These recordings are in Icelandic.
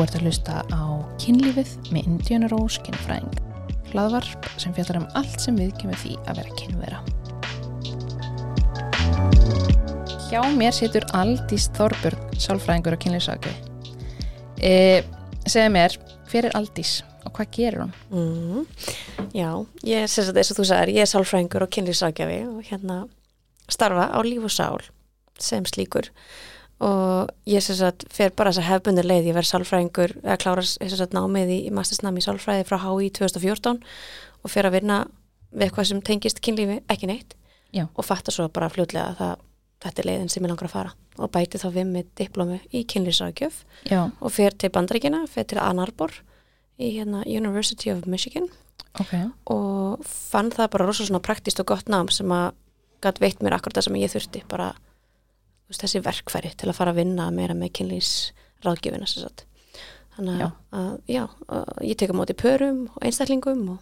Ert að hlusta á kynlífið með Indiana Rose kynfræðing. Hlaðvarp sem fjallar um allt sem við kemur því að vera kynvera. Hjá mér situr Aldís Þorbjörg, sálfræðingur og kynlífsakvi. E, segja mér, hver er Aldís og hvað gerur hún? Mm. Já, ég er sagt eins og þú sagðir, ég er sálfræðingur og kynlýsagjafi og hérna starfa á líf og sál sem slíkur og ég sem sagt fer bara þess að hefbundir leið, ég verð sálfræðingur eða klára sem sagt námið í, í mastersnami í sálfræði frá HÍ 2014 og fer að vinna við eitthvað sem tengist kynlífi ekki neitt Já. og fatta svo bara fljótlega að það, þetta er leiðin sem ég langar að fara og bæti þá við með diplomi í kynlýsagjöf Já, og fer til Bandaríkina, fer til Ann Arbor í hérna University of Michigan ok. og fann það bara rosa svona praktist og gott nám sem að gætt veitt mér akkurat það sem ég þurfti bara veist, þessi verkfæri til að fara að vinna meira með kynlýs ráðgjöfina sem sagt. þannig Já. að, já, að ég tek á móti pörum og einstaklingum og,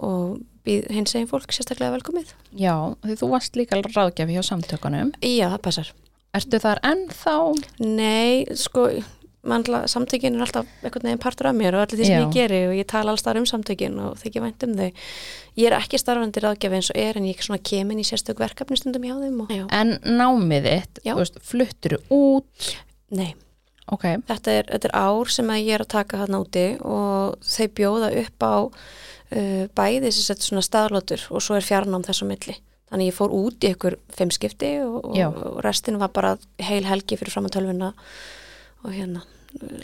og býð hins eginn fólk sérstaklega velkomið Já, því þú varst líka ráðgjafi hjá samtökunum. Já, það passar Ertu þar ennþá? Nei, sko manla, samtökin er alltaf einhvern veginn partur af mér og allir því sem Já. ég geri og ég tala alls þar um samtökin og þykja vænt um þau ég er ekki starfandi ráðgjafi eins og er en ég svona kemin í sérstök verkefni stundum hjá þeim og. En námið þitt, Já. þú veist, fluttur út? Nei, Ok, þetta er, þetta er ár sem ég er að taka hann úti og þau bjóða upp á uh, bæði sem sett svona staðlótur og svo er fjarnám þess á milli þannig ég fór út í ykkur fimm skipti og, og restin var bara heil helgi fyrir fram að tölvuna og hérna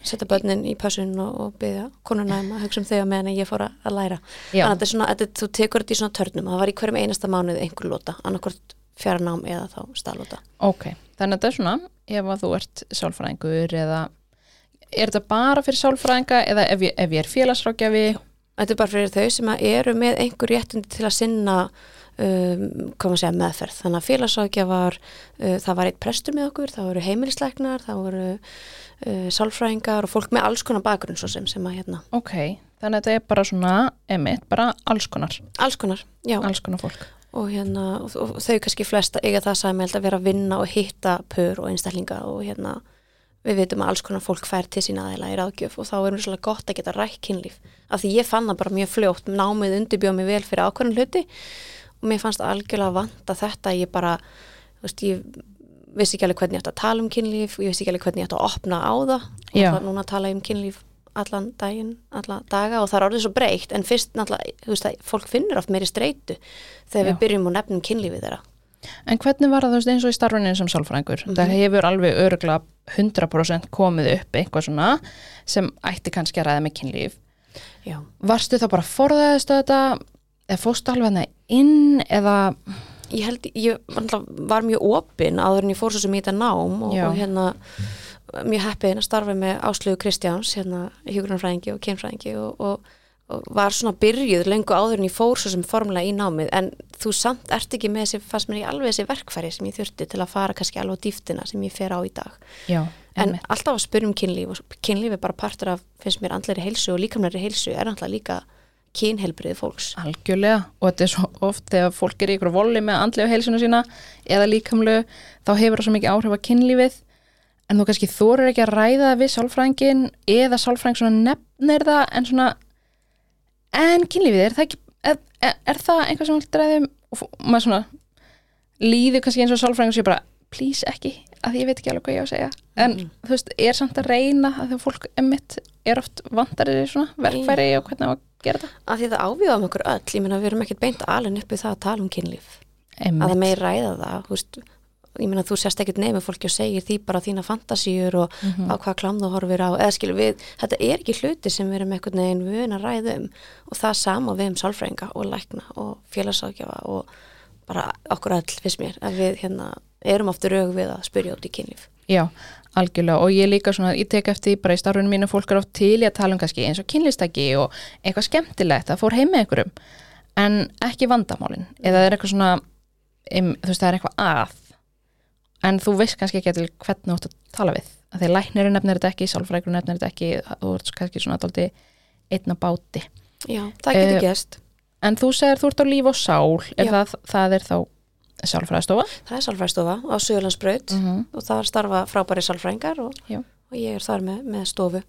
setja börnin í passun og, og byggja konuna um að hugsa um þau á meðan ég fór að, að læra Já. þannig að þetta er svona, þetta, þú tekur þetta í svona törnum það var í hverjum einasta mánuð einhver lóta annarkvort fjarnám eða þá staðlóta ok. Þannig að þetta er svona, ef að þú ert sálfræðingur eða er þetta bara fyrir sálfræðinga eða ef ég, ef ég er félagsrákjafi? Þetta er bara fyrir þau sem að eru með einhver réttindi til að sinna um, koma að segja meðferð. Þannig að félagsákjafar, uh, það var eitt prestur með okkur, það voru heimilisleiknar, það voru uh, sálfræðingar og fólk með alls konar bakgrunn svo sem sem að hérna. Ok, þannig að þetta er bara svona, emitt, bara alls konar, Alls konar, já. alls konar fólk. Og, hérna, og, og þau kannski flesta eiga það sæmælt að vera að vinna og hitta pör og einstaklinga og hérna við veitum að alls konar fólk fær til sína aðeila í ráðgjöf og þá er mjög svolítið gott að geta rætt kynlíf af því ég fann það bara mjög fljótt námið undirbjóð mig vel fyrir ákveðin hluti og mér fannst algjörlega vanta þetta ég bara, þú veist, ég vissi ekki alveg hvernig ég ætti að tala um kynlíf ég vissi ekki alveg hvernig ég ætti að opna á það Já. og núna tala ég um kynlíf allan daginn, alla daga og það er orðið svo breytt en fyrst náttúrulega, þú veist að fólk finnur oft meiri streitu þegar Já. við byrjum og nefnum kynlífið þeirra En hvernig var það þú veist eins og í starfinu sem sálfræðingur? Það hefur alveg öruglega 100% komið upp eitthvað svona sem ætti kannski að ræða með kynlíf. Já, Varstu það bara forðaðist þetta eða fórstu alveg hana inn eða, ég held, ég var mjög opin áður en ég fór svo sem í þetta nám og, og hérna mjög heppin að starfa með Áslögu Kristjáns hérna hjúgrunfræðingi og kynfræðingi og, og, og var svona byrjuð lengu áður en ég fór svo sem formulega í námið. En þú samt ert ekki með þessi, fannst mér ekki alveg þessi verkfæri sem ég þurfti til að fara kannski alveg á dýftina sem ég fer á í dag. Já, en alltaf að spyrja um kynlíf og kynlíf er bara partur af, finnst mér, andleri heilsu og líkamnari heilsu er náttúrulega líka kynheilbriði fólks. Algjörlega og þetta er svo oft þegar fólk er í ykkur voli með andlega heilsuna sína eða líkamlu þá hefur það svo mikið áhrif að kynlífið. En þú kannski þorir ekki að ræða það við sálfræðingin eða sálfræðing svona nefnir það en svona en kynlífið, er það ekki er, er, er það eitthvað sem þú ræðum og maður svona líður kannski eins og sálfræðing sé bara please ekki, að ég veit ekki alveg hvað ég á að segja. En Mhm. þú veist, er samt að reyna að þegar fólk emmitt er oft vandarið svona verkfæri og hvernig á að gera þetta af því það ávíða um okkur öll, ég meina við erum ekkert beint alveg uppi það að tala um kynlíf. Að Einmitt. það meir ræða það þú veist, ég meina þú sérst ekkert nefnir fólki og segir því bara þína fantasíur og Mhm. á hvað klam þú horfir á. Eða skilur við, þetta er ekki hluti sem við erum einhvern veginn vön að ræða um. Og það sama við um sálfrænga og lækna og félagsákjafa og bara okkur öll fyrst mér að við hérna erum aftur raug við að spyrja út í kynlíf. Já, algjörlega. Og ég líka svona, ég tek eftir bara í starfunum mínu fólk er oft til í að tala um kannski eins og kynlistaki og eitthvað skemmtilegt að fór heim með einhverjum. En ekki vandamálin. Eða það er eitthvað svona um, þú veist það er eitthvað að. En þú veist kannski ekki til hvernig þú átt að tala við. Að því læknirinn nefnir þetta ekki, sálfrækur nefnir þetta ekki þú ert kannski svona dálítið einna báti. Já, það getur Eh, gerst. en þú segir þú ert á líf og sál er það, það er þá sálfræðstofa Það er sálfræðstofa á Suðurlandsbraut -hmm. og það starfa frábæri sálfræðingar og, og ég er þar með, með stofu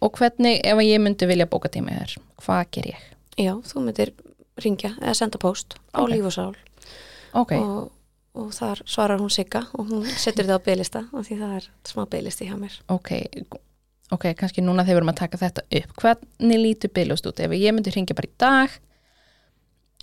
Og hvernig, ef ég myndi vilja bóka tíma þér, hvað ger ég? Já, þú myndir ringja eða senda post á Ok. líf og sál Ok, og, og þar svarar hún sigga og hún setur þið á bygglista og því það er smá bygglisti hjá mér ok, ok, kannski núna þegar við erum að taka þetta upp, hvernig lítur bylust út? Ef ég myndi hringja bara í dag,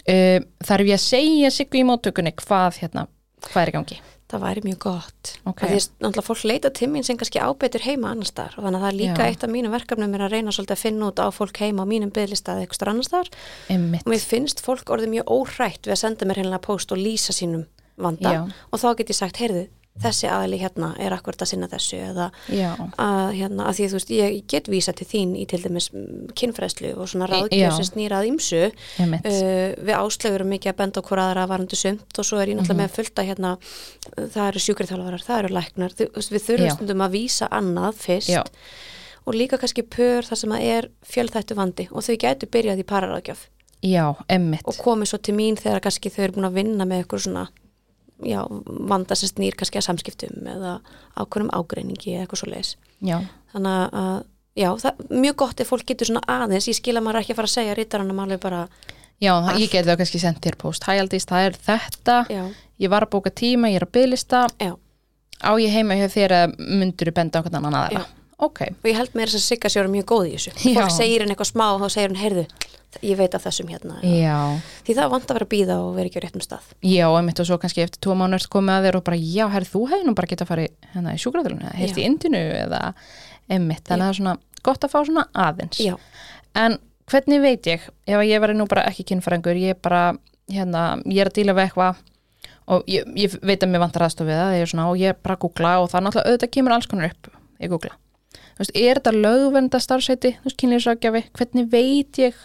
uh, þarf ég að segja sig í móttökunni hvað hérna, hvað er í gangi? Það væri mjög gott. Ok. Okay. Því að fólk leita mín sem kannski ábetur heima annars þar og þannig að það er líka Já. eitt af mínum verkefnum er að reyna svolítið að finna út á fólk heima á mínum bygglista eða eitthvað annars þar Einmitt. og mér finnst fólk orðið mjög óhrætt við að senda mér hérna post og lýsa sínum vanda Já. og þá get ég sagt, heyrðu, þessi aðli hérna er akkurat að sinna þessu eða að, hérna, að því þú veist, ég get vísa til þín í til dæmis mm, kynfræðslu og svona já. ráðgjöf sem snýrað ímsu. Uh, við áslögur mikið að benda okkur aðra varandi sumt og svo er ég náttúrulega með fullta hérna, það eru sjúkriðþjálfarar, það eru læknar. Við þurfum stundum að vísa annað fyrst Já. og líka kannski pör þar sem að er fjölþættu vandi og þau gætu byrjað í pararáðgjöf. Já, og komið svo til mín þegar kannski þau eru búin að vinna með eitthvað svona já, vanda sem snýr kannski að samskiptum eða ákveðnum ágreiningi eða eitthvað svo leis Já, þannig að já, það mjög gott ef fólk getur svona aðeins, ég skil að maður ekki að fara að segja rítaranum alveg bara, já það, ég geti þá kannski sendt þér post. Hæ Aldís, það er þetta, já, ég var að bóka tíma, ég er að bylista, á ég heima hjá þér að myndur benda hvernig annan aðra. Já. Ok, og ég held mér þess að Sigga sér mjög góð í þessu. Já. fólk segir henni eitthvað smá og þá segir henni, heyrðu ég veit af þessum hérna. Já, því það vant að vera að býða og vera ekki á réttum stað. Já, emmitt og svo kannski eftir tvo mánuð komið að þér og bara, já, herri, þú hefði nú bara getað að fara hérna, í sjúkraþjálfun eða heyrst í indinu eða emmitt, þannig að það er svona gott að fá svona aðeins. já, En hvernig veit ég, ef ég veri nú bara ekki kynfræðingur, ég er bara, hérna, ég er að díla við og ég, og googla veist, er þetta lögvenda starfsæti, þú veist, kynlýsrákjafi, hvernig veit ég,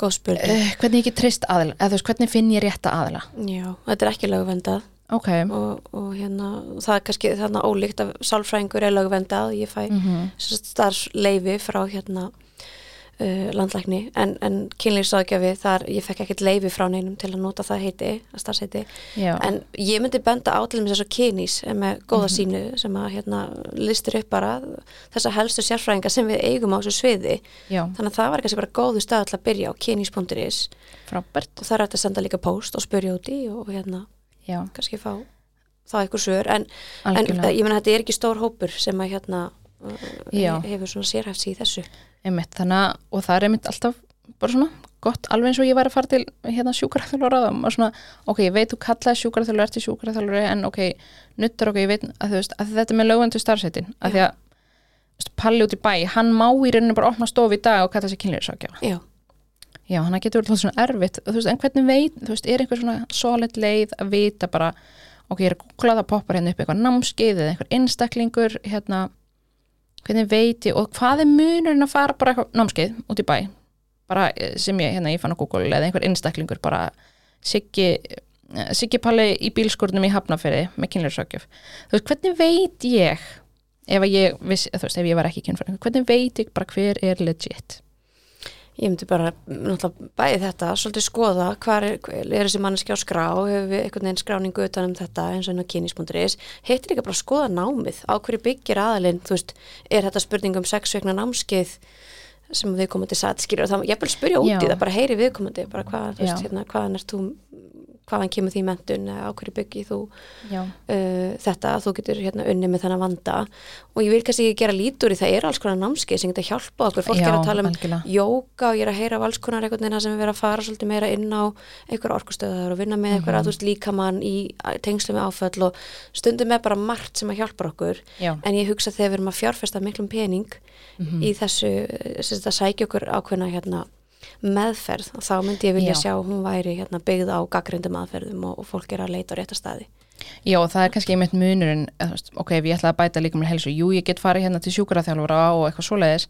góð spurning. Uh, hvernig ég trist aðila, eða þú veist, hvernig finn ég rétta aðila? já, þetta er ekki lögvendað Ok, og, og hérna, það er kannski þarna ólíkt að sálfræðingur er lögvendað ég fæ mm Mhm. starfsleifi frá hérna uh, landlækni en, en kynlýfsráðgjafi þar ég fekk ekkert leifi frá neinum til að nota það heiti, að starfsheiti En ég myndi benda á til þess að kynís með góða sínu sem að hérna, listir upp bara þessa helstu sérfræðinga sem við eigum á þessu sviði. já, Þannig að það var kannski bara góðu stað til að byrja á kynís.is og það er hægt að senda líka post og spyrja út í og hérna já, kannski fá það eitthvað svör. En, en ég menna þetta er ekki stór hópur sem að hérna uh, Já. hefur svona sérhæft sig í þessu. Einmitt, þannig og það er einmitt alltaf bara svona gott, alveg eins og ég væri að fara til hérna sjúkraþjálfur og svona, ok, ég veit þú kallaði sjúkraþjálfur, ert í sjúkraþjálfur en ok, nuttur ok, ég veit að, veist, að þetta er með lögvendu starfsetin, að því að veist, Palli út í bæ, hann má í rauninu bara opna stofu í dag og kalla sig kynlýrisákja Já, já, hann getur verið svona erfitt þú veist, en hvernig veit, þú veist, er einhver svona solid leið að vita bara ok, ég er að googla það poppar hérna upp eitthvað námskeið eða einhver einstaklingur hérna, hvernig veit ég og hvað er munurinn að fara bara námskeið út í bæ? Bara eh, sem ég, hérna, ég fann á Google eða einhver einstaklingur bara Siggi eh, Siggi Palli í bílskurnum í Hafnaferi með kynlýrsökjöf þú veist, hvernig veit ég ef ég, viss, veist, ef ég var ekki kynfræðingur, hvernig veit ég bara hver er legit ég myndi bara náttúrulega bæði þetta, svolítið skoða hvað er, er þessi manneski á skrá hefur við einhvern veginn skráningu utan um þetta eins og enn á kynis.is, heitir líka bara að skoða námið, á hverju byggir aðalinn þú veist, er þetta spurning um sex vegna námskeið sem viðkomandi satt skilur og það, ég vil spyrja út í það bara heyri viðkomandi, bara hvað, veist, hérna, hvaðan er þú hvaðan kemur því mentun, á hverju byggir þú uh, þetta að þú getur hérna unni með þennan vanda og ég vil kannski ekki gera lítur í það er alls konar námskeið sem geta hjálpa okkur fólk Já, er að tala um algjörlega. jóka og ég er að heyra af alls konar einhvern veginn sem við erum að fara svolítið meira inn á einhver orkustöðar og vinna með einhver Mhm. að þú veist líkamann í tengslu með áföll og stundum er bara margt sem að hjálpa okkur já, en ég hugsa þegar við erum að fjárfesta miklum pening Mhm. í þessu sem þetta sækja okkur ákveðna hérna meðferð og þá myndi ég vilja Já. sjá hún væri hérna byggð á gaggrindum aðferðum og, og fólk er að leita á rétta staði. Já, og það er kannski einmitt þú veist, ok, ef ég ætla að bæta líka með helsu, jú, ég get farið hérna til sjúkraþjálfura og eitthvað svoleiðis,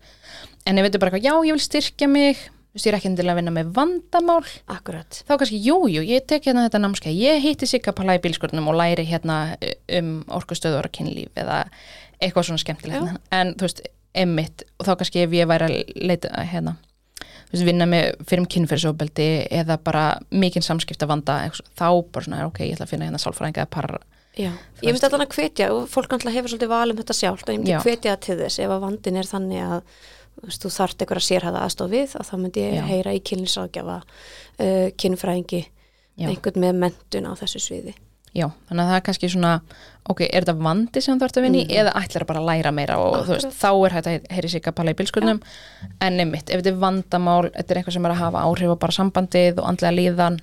en ég veit bara eitthvað, já, ég vil styrkja mig, þú veist, ég er ekki endilega að vinna með vandamál, Akkurat. Þá kannski, jú, jú, ég tek hérna þetta námskeið, ég hitti Sigga Palla í bílskurnum og læri hérna um orkustöður og kynlíf eða eitthvað svona skemmtilegt, en þú veist, einmitt, og þá kannski ef ég væri að leita, hérna, veist, vinna með fyrir kynferðsóbeldi eða bara mikinn samskipta vanda, þá bara svona, ok, ég ætla að finna hérna sálfræðinga eða par, Já, ég myndi allan að hvetja og fólk náttúrulega hefur svolítið val um þetta sjálft og ég myndi hvetja til þess. Ef að vandin er þannig að veist, þú þarft eitthvað að sérhæða aðstof við að þá myndi ég Já. heyra í kynlýságjafa uh, kynfræðingi einhvern með mentun á þessu sviði Já, þannig að það er kannski svona ok, er þetta vandi sem þú ert að vinni Mhm. eða ætlar bara að læra meira og þú veist, þá er hægt að heyri sig að pala í bilskurnum en nefnitt, ef þetta er vandamál þetta er eitthvað sem er að hafa áhrif á bara sambandið og andlega líðan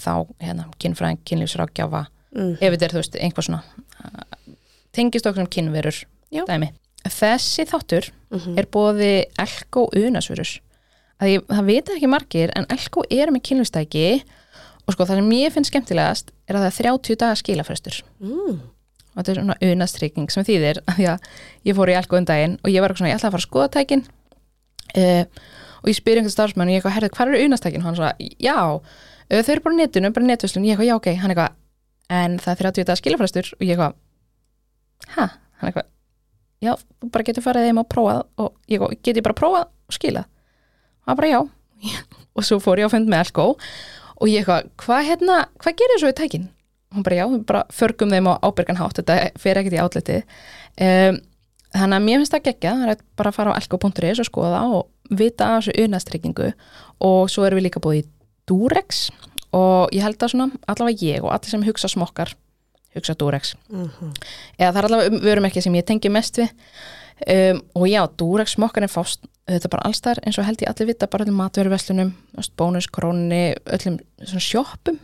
þá, hérna, kynfræðing, kynlífsrákjafa mm. ef þetta er, þú veist, einhvað svona uh, tengist okkur um kynverur Já. dæmi. Þessi þáttur Mm er bóði elko ég, það vita ekki margir en elko er með kynlífstæki og sko það sem ég finn skemmtilegast er að það er 30 daga skilafrestur. Mm. og þetta er svona unastrygging sem þýðir að ég fór í elko um daginn og ég var svona, ég ætla að fara að skoða tækin. Uh, og ég spyr einhvern starfsmann og ég eitthvað, herrið, hvað eru unastækin? og hann svona, já, uh, þau eru bara netinu, bara netvislun ég eitthvað, já, ok, hann eitthvað en það er 30 daga skilafrestur. Og ég eitthvað ha, hann eitthvað já, bara getur farið þeim og prófað og ég eitthvað, get ég bara prófað og skilað? Og hann bara já. Og svo fór ég á fund með Elko og ég eitthvað, hvað hérna, hvað gerir svo í tækin? hún bara já, við bara förgum þeim á ábyrgan hátt, þetta fer ekkert í átliti um, þannig að mér finnst það geggja það er bara að fara á elko.is og skoða og vita af þessu unastryggingu og svo erum við líka búið í Durex og ég held að svona allavega ég og allir sem hugsa smokkar hugsa Durex. Mm eða það er allavega vörumerki sem ég tengi mest við um, og já, Durex smokkar er fást þetta bara allstar eins og held ég allir vita bara öllum matveruverslunum, bónus, krónni öllum svona sjoppum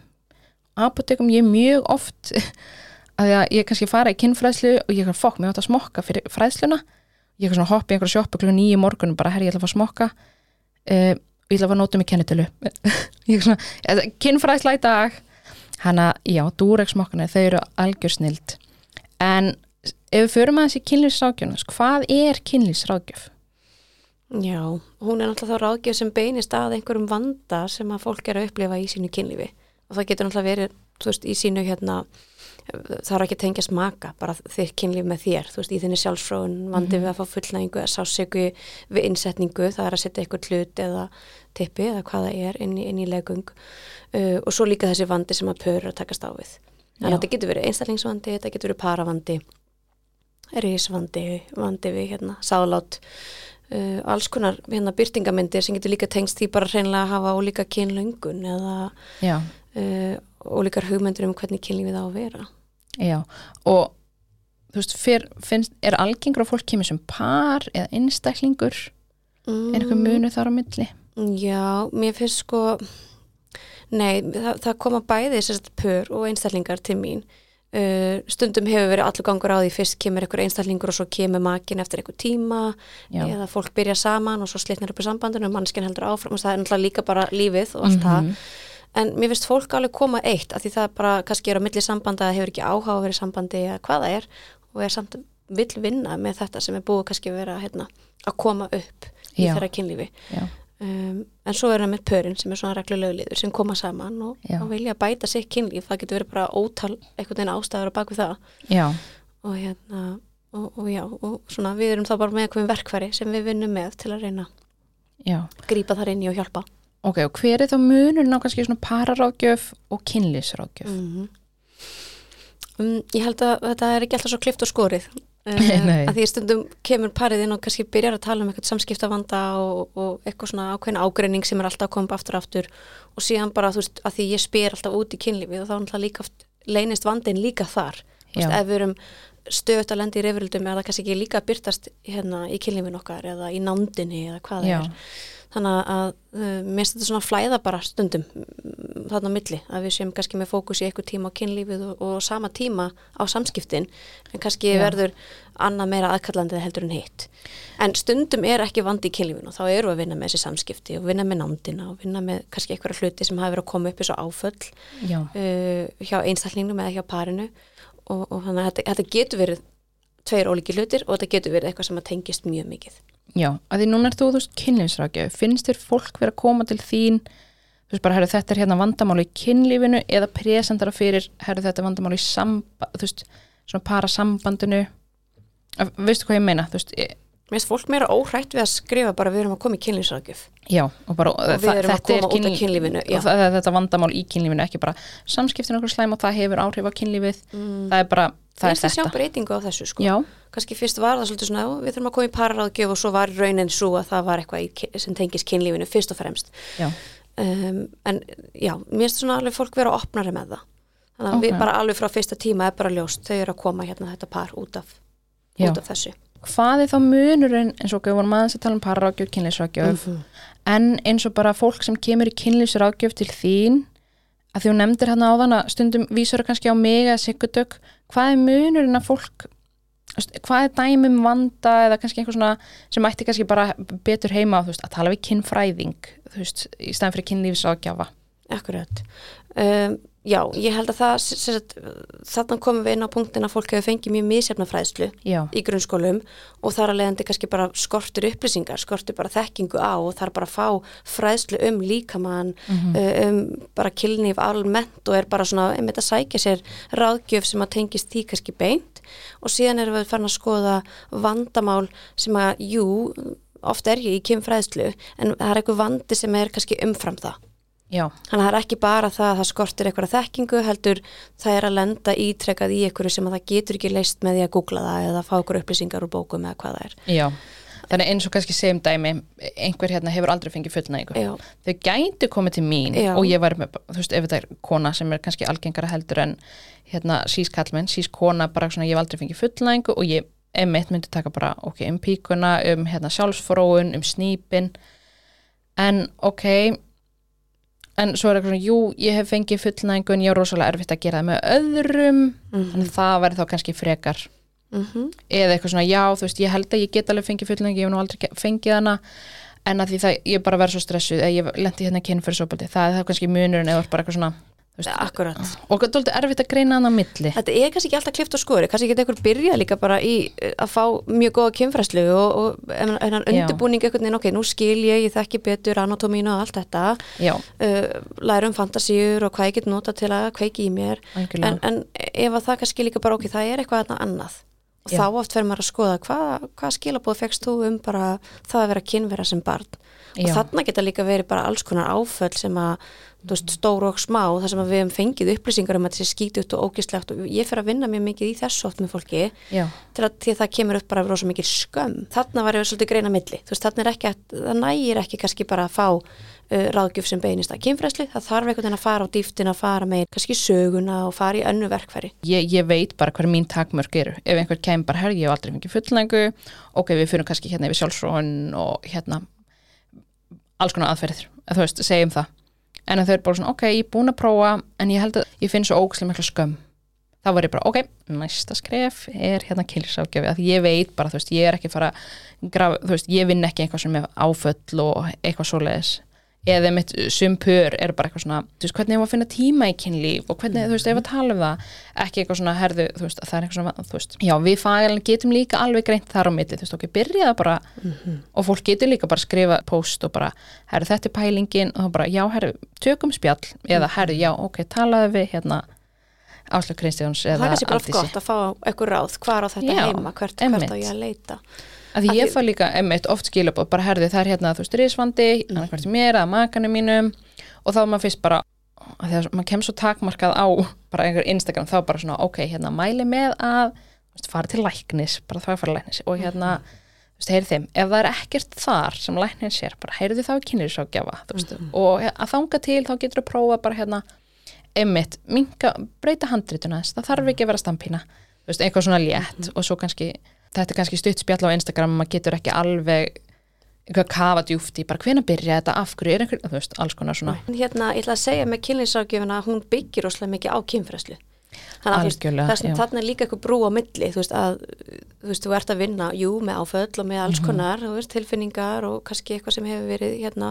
apotekum. Ég mjög oft að ég kannski fara í kinnfræðslu og ég er fokk, mér átt að smokka fyrir fræðsluna. Ég er svona hoppa í einhverja sjoppu klukkan nýju morgunum bara herri, ég ætla að fá smokka. Uh, og ég ætla að fá nótum í kennitölu. Kinnfræðsla í dag. Hana, já, Durex smokkana þau eru algjör snild. En ef við förum aðeins í kynlýfsrákjörnum hvað er kynlýfsrákjöf? Já, hún er náttúrulega þá ráðgjöf sem beinist að einhverjum vanda sem að fólk er að upplifa í sínu kynlífi. Og það getur náttúrulega verið, þú veist, í sínu hérna, það er ekki að tengja smaka bara þitt kynlíf með þér, þú veist, í þinni sjálfsfróun, vandi við að fá fullnægingu eða sásöku við innsetningu, það er að setja eitthvað hlut eða tippi eða hvað það er inn í, inn í legung uh, og svo líka þessi vandi sem að pörur að takast á við. Þannig að þetta getur verið einstaklingsvandi, þetta getur verið paravandi, risvandi, vandi við hérna, sálátt, uh, alls konar hérna byrtingamindir sem getur líka tengst því bara hreinlega að hafa ólíka kynlöngun eða uh, ólíkar hugmyndur um hvernig kynlífið á að vera. já og þú veist, fyrr, finnst, er algengur að fólk kemur sem par eða einstaklingur Mm, er eitthvað munu þar á milli? Já, mér finnst sko, nei, það, það koma bæði sérst pör og einstaklingar til mín. Uh, stundum hefur verið allur gangur á því fyrst kemur einhver einstaklingur og svo kemur makin eftir einhver tíma Já. eða fólk byrja saman og svo slitnar upp í sambandinu og mannskinn heldur áfram og það er náttúrulega líka bara lífið og allt það Mhm. en mér finnst fólk alveg koma eitt af því það bara kannski er á milli sambanda hefur ekki áhuga að vera í sambandi eða hvað það er og er samt vill vinna með þetta sem er búið kannski að vera hérna, að koma upp í Já. þeirra kynlífi Já, um, en svo er það með pörin sem er svona reglulegu liður sem koma saman og, og vilja bæta sitt kynlíf. Það getur verið bara ótal einhvern veginn ástæður á baku það. Já, og hérna og, og já, og svona við erum þá bara með eitthvað verkfæri sem við vinnum með til að reyna já. að grípa þar inn í og hjálpa. Ok, og hver er þá munurinn á kannski svona pararákjöf og kynlýsrákjöf? mm um, ég held að þetta er ekki alltaf svo klift og skorið Nei. að því stundum kemur parið inn og kannski byrjar að tala um eitthvað samskiptavanda og, og eitthvað svona ákveðin ágreining sem er alltaf að koma aftur aftur. Og síðan bara þú veist að því ég spyr alltaf út í kynlífið og þá er alltaf líka oft leynist vandin líka þar. Veist, ef við erum stöðut að lendi í reyfrildum er það kannski ekki líka að byrtast hérna, í kynlífin okkar eða í nándinni eða hvað það er þannig að uh, mér þetta svona flæða bara stundum mm, þarna á milli að við séum kannski með fókus í eitthvað tíma á kynlífið og, og sama tíma á samskiptin en kannski Já. verður annað meira aðkallandið heldur en hitt. En stundum er ekki vandi í kynlífinu og þá eru að vinna með þessi samskipti og vinna með nándina og vinna með kannski eitthvað hluti sem hafa verið að koma upp eins og áföll uh, hjá einstaklingnum eða hjá parinu. Og, og þannig að þetta, þetta getur verið tveir ólíki hlutir og þetta getur verið eitthvað sem að tengist mjög mikið. Já, að því núna er þú, þú veist, kynlýfsrákjöf finnst þér fólk vera að koma til þín? Þú veist bara, herru, þetta er hérna vandamál í kynlífinu eða presentara fyrir herru, þetta er vandamál í samba, þú veist svona para sambandinu veistu hvað ég meina, þú veist, e- Mér finnst fólk meira óhrætt við að skrifa bara við erum að koma í kynlýsraðgjöf Já, og bara og við erum að koma út af kynlífinu já. og þetta vandamál í kynlífinu ekki bara samskiptin okkur slæm og það hefur áhrif á kynlífið. Mm. það er bara, það Ég er ætla að sjá þetta. breytingu á þessu sko. Já, kannski fyrst var það svolítið svona "Já, við þurfum að koma í pararáðgjöf og svo var raunin svo að það var eitthvað sem tengist kynlífinu fyrst og fremst. Já, um, en já, mér finnst svona alveg fólk vera opnari með það. Þannig að Ok. við bara alveg frá fyrsta tíma er bara ljóst þau eru að koma hérna þetta par út af, út af þessu hvað er þá munurinn eins og við vorum aðeins að tala um pararákjöf, kynlífsrákjöf Mhm. en eins og bara fólk sem kemur í kynlífsrákjöf til þín að því hún nefndir hérna áðan að stundum vísur kannski á mig eða sikkudök hvað er munurinn að fólk hvað er dæmum vanda eða kannski eitthvað svona sem ætti kannski bara betur heima þú veist, að tala við kynfræðing þú veist, í stæðan fyrir kynlífsrákjafa Akkurat. Um, já, ég held að það, sagt, þarna komum við inn á punktin að fólk hefur fengið mjög misjafna fræðslu já, í grunnskólum og þar að leiðandi kannski bara skortur upplýsingar, skortur bara þekkingu á og þar bara fá fræðslu um líkamann, uh, um bara kynlíf almennt og er bara svona einmitt að sækja sér ráðgjöf sem að tengist því kannski beint. Og síðan erum við farin að skoða vandamál sem að, jú, oft er ég í kynfræðslu en það er eitthvað vandi sem er kannski umfram það. Já, Þannig að það er ekki bara það að það skortir eitthvað þekkingu heldur það er að lenda ítrekkað í einhverju sem að það getur ekki leist með því að googla það eða fá ykkur upplýsingar úr bókum eða hvað það er. já. Þannig eins og kannski segjum dæmi einhver hérna hefur aldrei fengið fullnægingu. Já, þau gætu komið til mín Já. og ég var með, þú veist, ef þetta er kona sem er kannski algengara heldur en hérna sís kallmenn, sís kona bara svona ég hef aldrei fengið fullnægingu og ég emitt myndi taka bara, ok, um píkuna um hérna sjálfsfróun, um snýpin en ok en svo er eitthvað svona, jú, ég hef fengið fullnægingu en ég er rosalega erfitt að gera það með öðrum. Þannig að það væri þá kannski frekar. Mm eða eitthvað svona, já, þú veist, ég held að ég get alveg fengið fullnægingu, ég hef nú aldrei fengið hana. En að því það, ég bara verð svo stressuð eða ég lendi hérna kynn fyrir sopaldi, það er það kannski munurinn eða bara eitthvað svona, akkurat. og það er dálítið erfitt að greina hann á milli. Þetta er kannski ekki alltaf klift og skori, kannski geta ykkur byrjað líka bara í uh, að fá mjög góða kynfræslu og, og en, en Já. undirbúning einhvern veginn, ok, nú skil ég, ég þekki betur anatómínu og allt þetta, já, uh, lærum fantasíur og hvað ég get nota til að kveiki í mér, en, en ef að það kannski líka bara, ok, það er eitthvað þarna annað. Og Já. þá oft fer maður að skoða hvað, hvað skilabóð fegst þú um bara það að vera kynvera sem barn og Já. þarna geta líka verið bara alls konar áföll sem að, þú veist, stór og smá þar sem að við hefum fengið upplýsingar um að þessi skítut og ógislegt og ég fer að vinna mjög mikið í þessu oft með fólki já, til að, það kemur upp bara rosa mikið skömm. Þarna var ég svolítið greina milli. Þú veist, þarna er ekki, að, það nægir ekki kannski bara að fá uh, ráðgjöf sem beinist að kynfræsli, það þarf einhvern veginn að fara á dýftin að fara með kannski söguna og fara í önnu verkfæri. Ég, ég veit bara hver mín takmörk eru. Ef einhver kemur bara, herri, ég hef aldrei fengið fullnægingu. Ok, við fyrir kannski hérna yfir sjálfsróun og hérna alls konar aðferðir, eða þú veist, segjum það. En að þau eru bara svona, ok, ég er búin að prófa en ég held að ég finn svo ógæslega mikla skömm. Þá var ég bara, ok, næsta skref er hérna kynlífságjafi, að ég veit bara, þú veist, ég er ekki að fara að grafa, þú veist, ég vinn ekki einhvað sem er áföll og eitthvað svoleiðis eða mitt sumpur er bara eitthvað svona þú veist, hvernig ég var að finna tíma í kynlíf og hvernig, þú veist, ef að tala um það? Ekki eitthvað svona, herðu, þú veist, það er eitthvað svona þú veist, já, við fagælinn getum líka alveg greint þar á milli, þú veist, ok, byrjaða bara. Og fólk getur líka bara að skrifa post og bara, herðu, þetta er pælingin. Og þá bara, já, herðu, tökum spjall. Eða, herðu, já, ok, talaðu við hérna Áslöf Kristjáns það eða er kannski bara Aldísi. gott að fá eitthvað ráð hvað er á þetta Já, heima, hvert, hvert á ég að leita að því ég því- fæ líka emmitt oft skilabóð bara herði það er hérna þú veist risvandi Mhm. annað hvert mér eða makanum mínum. Og þá er maður fyrst bara að því að maður kemur svo takmarkað á bara einhver Instagram þá bara svona ok hérna mæli með að veist, fara til læknis bara það fara læknis. Og hérna þú veist, heyrðu þeim, ef það er ekkert þar sem læknin sér, bara heyrðu þá kynlífsrákjafa þú veist, og að þanga til þá getur þú prófa bara hérna emmitt, minka, breyta handrituna það þarf ekki að vera stampína eitthvað svona létt og svo kannski þetta er kannski stutt spjall á Instagram maður getur ekki alveg eitthvað kafa djúft í bara hvena byrja þetta, af hverju er einhver, þú veist, alls konar svona. Hérna, ég ætla að segja með kynlýnsákjöfuna hún byggir rosalega mikið á kynfræslu þannig að þarna er líka eitthvað brú á milli þú veist að þú veist, þú ert að vinna, jú, með áföll og með alls Mhm. konar, þú veist, tilfinningar og kannski eitthvað sem hefur verið hérna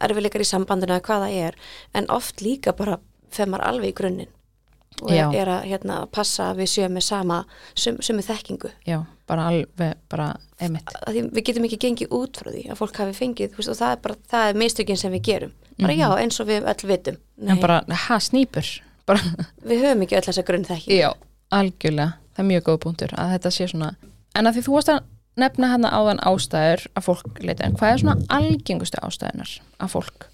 erfileikar í sambandinu eða hvað það er. En oft líka bara fer maður alveg í grunninn og Já. er að hérna, passa að við séum með sama sum, sumu þekkingu. Já, bara alveg, bara emitt við getum ekki gengið út frá því að fólk hafi fengið, veist, og það er bara það er mistökin sem við gerum, bara já, eins og við öll vitum, Mhm. en bara, ha, snýpur við höfum ekki öll þessa grunn þekkingu já, algjörlega. Það er mjög góð punktur að þetta sé svona en að því þú varst að nefna hana áðan ástæður að fólk leita, en hvað er svona algengustu ástæðunar að fólk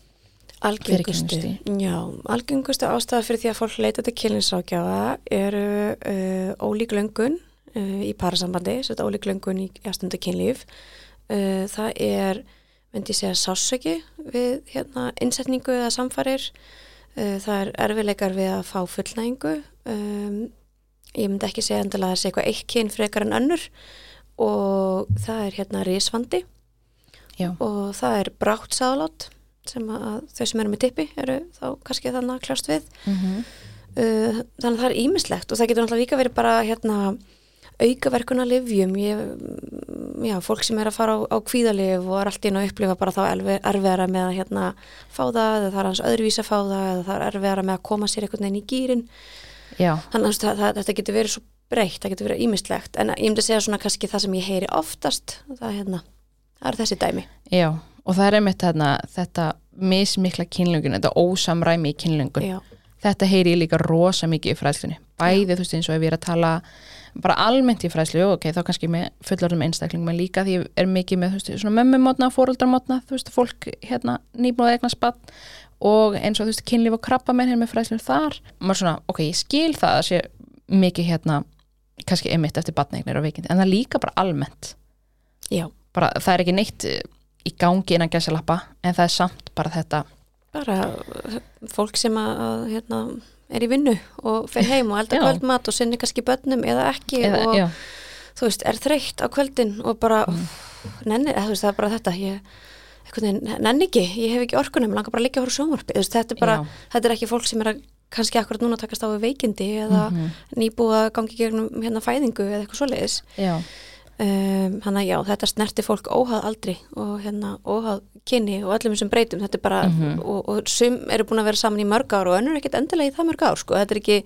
Algengustu, já, algengustu ástæða fyrir því að fólk leita til kynlinsrákjáða eru uh, ólík löngun uh, í parasambandi, þetta ólík löngun í jástundu kynlíf. Uh, það er, myndi ég segja, sásöki við hérna, innsetningu eða samfarir. Uh, það er erfileikar við að fá fullnægingu. Um, ég myndi ekki segja endilega að það sé eitthvað eitt kyn frekar en önnur og það er hérna risvandi Já, og það er brátt sáðlát sem að þau sem eru með tippi eru þá kannski þannig að kljást við. Mm uh, þannig að það er ímislegt og það getur náttúrulega líka verið bara hérna aukaverkuna livjum ég, já, fólk sem er að fara á, á kvíðalif og er allt inn að upplifa bara þá erfi- erfiðara með að hérna fá það eða það er hans öðruvís að fá það eða það er erfiðara með að koma sér einhvern veginn í gýrin já, þannig að það, þetta getur verið svo breytt, það getur verið ímislegt en ég myndi segja svona kannski það sem ég heyri oftast það hérna, það er þessi dæmi. Já og það er einmitt þarna, þetta mismikla kynlöngun, þetta ósamræmi í kynlöngun. Já, þetta heyri ég líka rosa mikið í fræðslunni. Bæði þú veist eins og ef ég er að tala bara almennt í fræðslu, ok, þá kannski með fullorðum einstaklingum, en líka því ég er mikið með þú veist, svona mömmumotna, fóröldarmotna þú veist, fólk hérna nýbúið eignar spann og eins og þú veist, kynlíf og krabba með hérna með fræðslu þar. Maður svona, ok, ég skil það að sé mikið hérna, kannski einmitt eftir batneignir og veikindi, en það líka bara almennt. Já. Bara, það er ekki neitt í gangi innan gæsalappa, en það er samt bara þetta, bara uh, fólk sem að, hérna, er í vinnu og fer heim og eldar Já. kvöldmat og sinni kannski börnum eða ekki eða, og já, þú veist, er þreytt á kvöldin og bara Mm. mm. nenni, eða, veist, það er bara þetta ég, nenni ekki, ég hef ekki orkunum langar bara að liggja á sjónvarpi, þú veist, þetta er bara Já. þetta er ekki fólk sem er að kannski akkurat núna takast á veikindi eða Mhm. nýbúið að gangi gegnum hérna fæðingu eða eitthvað svoleiðis já, um, þannig að já, þetta snerti fólk óhað aldri og hérna óhað kynni og öllum þessum breytum, þetta er bara Mhm. og, og sum eru búin að vera saman í mörg ár og önnur er ekkert endilega í það mörg ár sko. þetta, er ekki,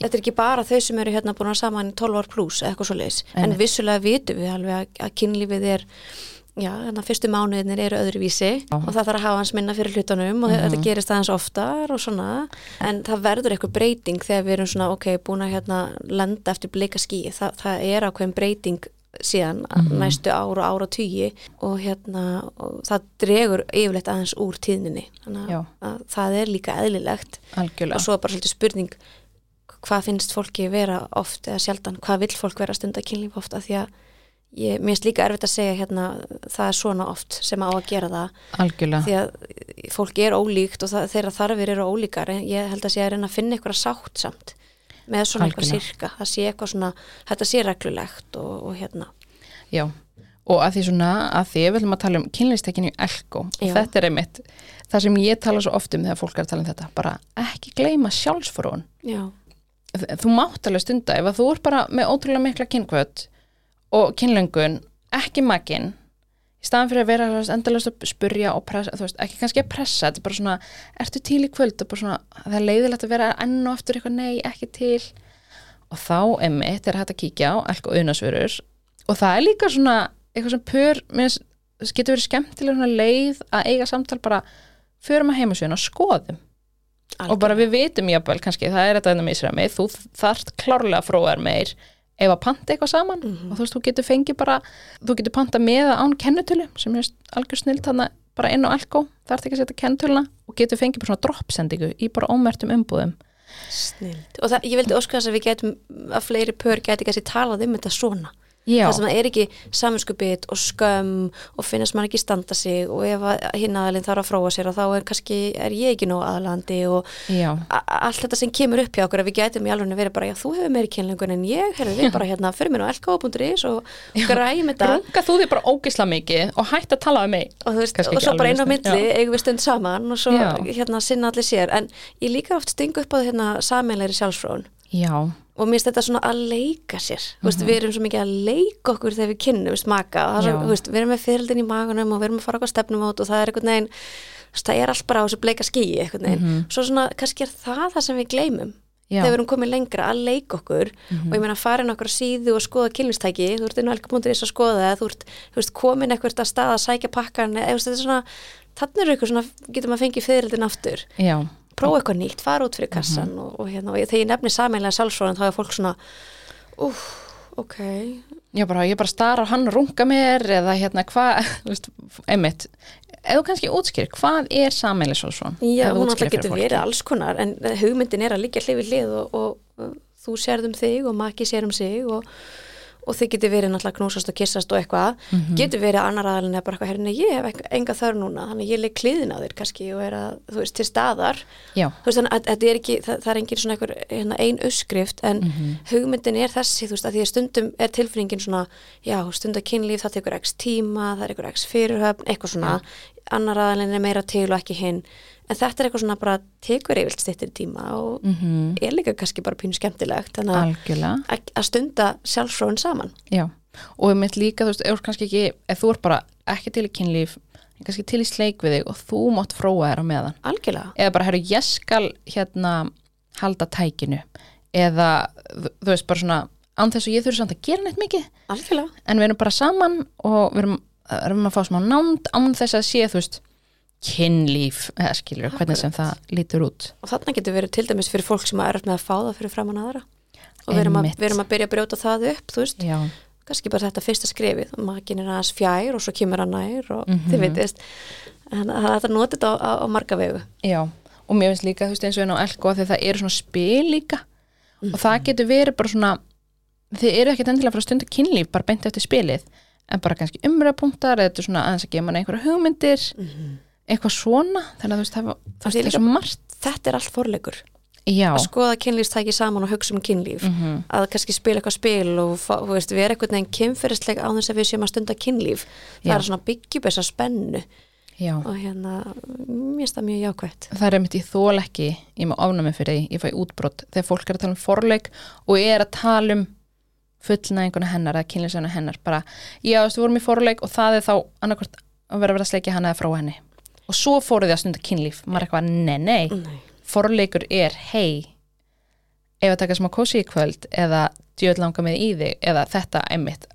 þetta er ekki bara þau sem eru hérna búin að saman í 12 ár pluss eða eitthvað svo leiðis en vissulega vitum við alveg að, að kynlífið er já, þannig að fyrstu mánuðinir eru öðruvísi Já. og það þarf að hafa hans minna fyrir hlutunum og þetta gerist aðeins oftar og svona en það verður eitthvað breyting þegar við erum svona ok, búin að hérna lenda eftir bleika skí, það, það er ákveðin breyting síðan næstu ár og ára tugi og hérna og það dregur yfirleitt aðeins úr tíðninni. Þannig að, að það er líka eðlilegt. Algjörlega. Og svo er bara svolítið spurning hvað finnst fólki vera oft eða sjaldan, hvað vill fólk vera stund að kynlíf oft? Af því að ég, mér finnst líka erfitt að segja hérna það er svona oft sem á að gera það. Algjörlega, því að fólk er ólíkt og það, þeirra þarfir eru ólíkar ég held að sé að reyna að finna eitthvað sátt samt með svona eitthvað Algjörlega. sirka. Það sé eitthvað svona, þetta sé reglulegt og, og hérna, já og að því svona, að því við ætlum að tala um kynlistekinu elko og þetta er einmitt það sem ég tala svo oft um þegar fólk er að tala um þetta bara ekki gleyma sjálfsfórun já, þú mátt alveg stunda ef að þú er bara með ótrúlega mikla kynkvöld og kynlöngun ekki makinn í staðan fyrir að vera endalast að spurja og pressa, þú veist, ekki kannski að pressa þetta er bara svona, ertu til í kvöld? Og bara svona, það er leiðilegt að vera enn og aftur eitthvað nei, ekki til. Og þá emmitt er hægt að kíkja á elk og unnasvörur og það er líka svona eitthvað sem pör, mér finnst, getur verið skemmtilega leið að eiga samtal bara förum að heimasjöðun og skoðum. Og bara við vitum jafnvel kannski, það er þetta ennum ísræmi, þú þarft klárlega að fróða meir ef að panta eitthvað saman Mhm. og þú veist, þú getur fengið bara þú getur panta með án kennutölu sem er algjör snill þannig bara inn á Elko þarft ekki að setja kennutöluna og getur fengið bara svona droppsendingu í bara ómertum umbúðum. Snild og það, ég vildi óska þess að við getum að fleiri pör geti kannski talað um þetta svona það sem er ekki saminskupið og skömm og finnast mann ekki standa sig og ef að hinn aðalinn þarf að fróa sér og þá er kannski, er ég ekki nóg aðalandi og já, allt þetta sem kemur upp hjá okkur að við gætum í alveg verið bara, já þú hefur meiri kynlengun en ég, herrðu við bara hérna, fyrir mér á lk.is og græjum þetta. Runga þú þig bara ógisla mikið og hætt að tala um mig? Og, veist, og svo bara einn á milli já. eigum við stund saman og svo Já. hérna sinna allir sér. En ég líka oft stingu upp á hérna sameinleiri sjálfsfrón Já, og mér finnst þetta svona að leika sér. Mm veist, við erum svo mikið að leika okkur þegar við kynnum maka. Og það er svo, Mhm. Við erum með fyrirldin í magunum og við erum að fara okkur stefnum át og það er einhvern veginn það er allt bara á þessu bleika skýi einhvern veginn, Mhm. svo svona kannski er það það sem við gleymum já, þegar við erum komið lengra að leika okkur. Og ég meina að fara inn okkur síðu og skoða kynlistæki þú ert inn á elka.is að skoða þú ert, þú veist, komin eitthvað að stað að sækja pakkan eða þetta er svona þannig er eitthvað svona, getur maður fengið fyririldin aftur. Já, prófa eitthvað nýtt, fara út fyrir Mhm. kassan og, og, hérna, og þegar ég nefni sameinlega sjálfsfróðan þá er fólk svona úf, ok já bara, ég bara stara á hann runga mér eða hérna hvað, einmitt þú kannski útskýr, hvað er svo svona? Já, hún alltaf getur fólki. verið alls konar en hugmyndin er að liggja hlið við hlið og, og, þú sérð um þig og maki sér um sig og, og þið getur verið náttúrulega knúsast og kissast og eitthvað. Mhm. getur verið annar aðalinn eða bara eitthvað herrin ég hef enga þörf núna, þannig að ég leik kliðin á þér kannski og er að, þú veist, til staðar. Já, þú veist, þannig að þetta er ekki, það, það er engin svona einhver hérna, ein uppskrift en Mhm. hugmyndin er þessi, þú veist, að því að stundum er tilfinningin svona, já, stundar kynlíf það tekur x tíma, það er einhver x fyrirhöfn eitthvað svona, annar aðalinn er meira til og ekki hinn, en þetta er eitthvað svona bara tekur yfirlt stittir tíma og mm er líka kannski bara pínu skemmtilegt að- stunda sjálfsfróðin saman. Já, og ég mitt líka, þú veist, ef kannski ekki ef þú ert bara ekki til í kynlíf kannski til í sleik við þig og þú mátt fróa þér á meðan. Algjörlega, eða bara, herru, ég skal hérna halda tækinu. Eða, þú veist, bara svona án þess að ég þurfi samt að gera neitt mikið. Algjörlega. En við erum bara saman og við erum, erum að fá smá nánd án þess að sé, þú veist kynlíf, eða skilur, hvernig sem það lítur út. Og þarna getur verið til dæmis fyrir fólk sem er með að fá það fyrir framann aðra. Og við erum, að, við erum að byrja að brjóta það upp, þú veist. Já, kannski bara þetta fyrsta skrifið maður er aðeins fjær og svo kemur hann nær og Mhm. þið veitist þannig að þetta notið þetta á, á, á marga vegu. Já, og mér finnst líka, þú veist, eins og einn á elko að það eru svona spil líka. Og það getur verið bara svona þið eru ekkert endilega að fara að stunda kynlíf bara beint eftir spilið, en bara kannski umræðpunktar eða þetta er svona aðeins að gefa mann einhverja hugmyndir eitthvað svona, þannig að þú veist, það, það, er svo margt. Þetta er allt forleikur. Já, að skoða kynlífstæki saman og hugsa um kynlíf. Mhm. að kannski spila eitthvað spil og veist, vera eitthvað neginn kynferðisleg á þess að við séum að stunda kynlíf. Það Já. er svona byggjum þessa spennu. Já. Og hérna, mér finnst það mjög jákvætt. Það er einmitt ég þól ekki, ég má ofnami fyrir því ég fæ útbrot, þegar fólk er að tala um forleik og ég er að tala um fullnæðinguna hennar eða kynlýsuna hennar bara, já, þú veist, við vorum í forleik og það er þá annarkvort að vera að vera að sleikja hana eða frá henni og svo fóruð þið að stunda kynlíf. Maður er eitthvað, nei, nei, Nei. forleikur er, hei ef að taka smá kósi í kvöld eða djöð langa með í þig eða þetta einmitt,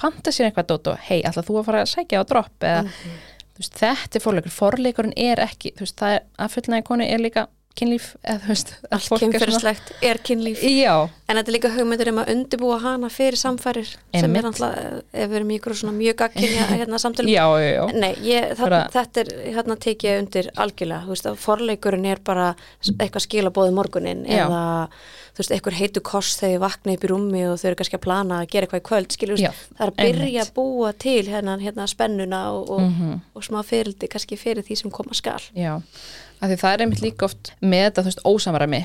panta sér eitthvað dót og hei, ætla þú að fara að sækja á dropp eða, þú veist, þetta er forleikur. Forleikurinn er ekki, veist, það er að fullnægi konu er líka kynlíf eða þú veist, fólk er kynlíf Já, en þetta er líka hugmyndir um að undirbúa hana fyrir samfærir sem er alltaf, ef við erum í ykkur svona mjög gagkinja hérna samtölu Nei, ég, það, þetta er, hérna tek ég undir algjörlega, þú veist, að forleikurinn er bara eitthvað skilabóði morgunin Já. eða, þú veist, eitthvað heitu kost þegar ég vakna upp í rúmi og þau eru kannski að plana að gera eitthvað í kvöld, skilur, Já, það er að byrja einmitt. að búa til hérna, hérna spennuna og, og, Mhm. og smá fyrildi kannski fyrir því sem koma skal. Já, af því það er einmitt líka oft með þetta, þú veist, ósamræmi.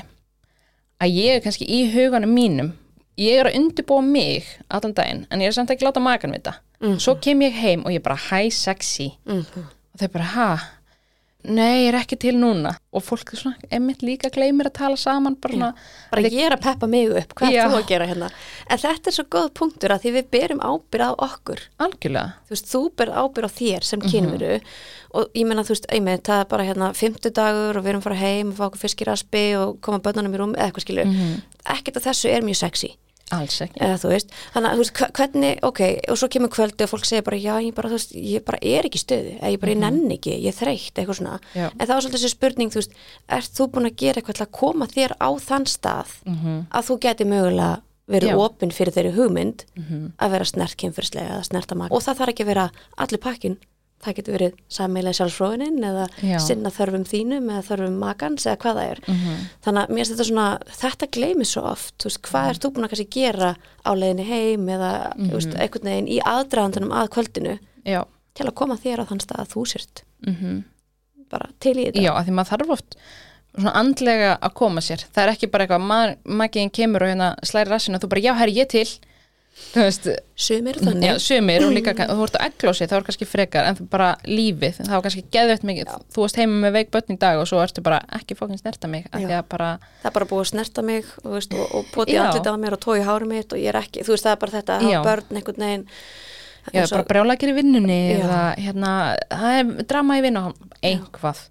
Að ég er kannski í huganum mínum ég er að undirbúa mig allan daginn, en ég er samt ekki láta makan við þetta svo kem ég heim og ég bara hi sexy. Mm og þau bara ha nei, ég er ekki til núna. Og fólk er svona, einmitt líka gleymir að tala saman bara Bara ég er að peppa mig upp, hvað er þú að gera hérna? En þetta er svo góð punktur að því við berum ábyrð á okkur. algjörlega. Þú veist, þú ber ábyrð á þér sem kynveru. Og ég meina, þú veist, einmitt, það er bara hérna fimmtudagur og við erum að fara heim og fá okkur fisk í raspi og koma bönnunum í rúm eða eitthvað skilur, ekkert af þessu er mjög sexy alls ekki. Eða veist, þannig að þú veist, hvernig, ok og svo kemur kvöldi og fólk segir bara, já, ég bara, veist ég bara er ekki í stöðu, eða ég bara, ég nenni ekki ég er þreytt, eitthvað svona, Já. en það var svolítið þessi spurning, þú veist, ert þú búin að gera eitthvað til að koma þér á þann stað að þú geti mögulega verið Já. opinn fyrir þeirri hugmynd að vera snert kynfyrslega eða snerta maka og það þarf ekki að vera allir pakkin það getur verið sammeila sjálfsfróðinin eða Já. sinna þörfum þínum eða þörfum makans eða hvað það er. Þannig að mér finnst þetta svona, þetta gleymið svo oft, veist, hvað ert þú búin að kannski gera á leiðinni heim eða þú veist, einhvern veginn í aðdraðandunum að kvöldinu já, til að koma þér á þann stað að þú sért mm bara til í þetta. Já, af því maður þarf oft svona andlega að koma sér. Það er ekki bara eitthvað, magiðin kemur og hérna slæri rassinu og þú bara, já, herri, ég til þú veist, sumir Já, þannig sumir og líka, og þú ert á eglósi þá er kannski frekar, en bara lífið þá er kannski geðveitt mikið, þú varst heima með veik börn í dag og svo ertu bara ekki fókin snerta mig Já. bara, það er bara búið að snerta mig og, veist, og, og Já. andlita á mér og tói hári mitt og ég er ekki, þú veist það er bara þetta að Já. hafa börn einhvern veginn já, og- bara brjálækir í vinnunni Já. eða hérna, það er drama í vinnu einhvað,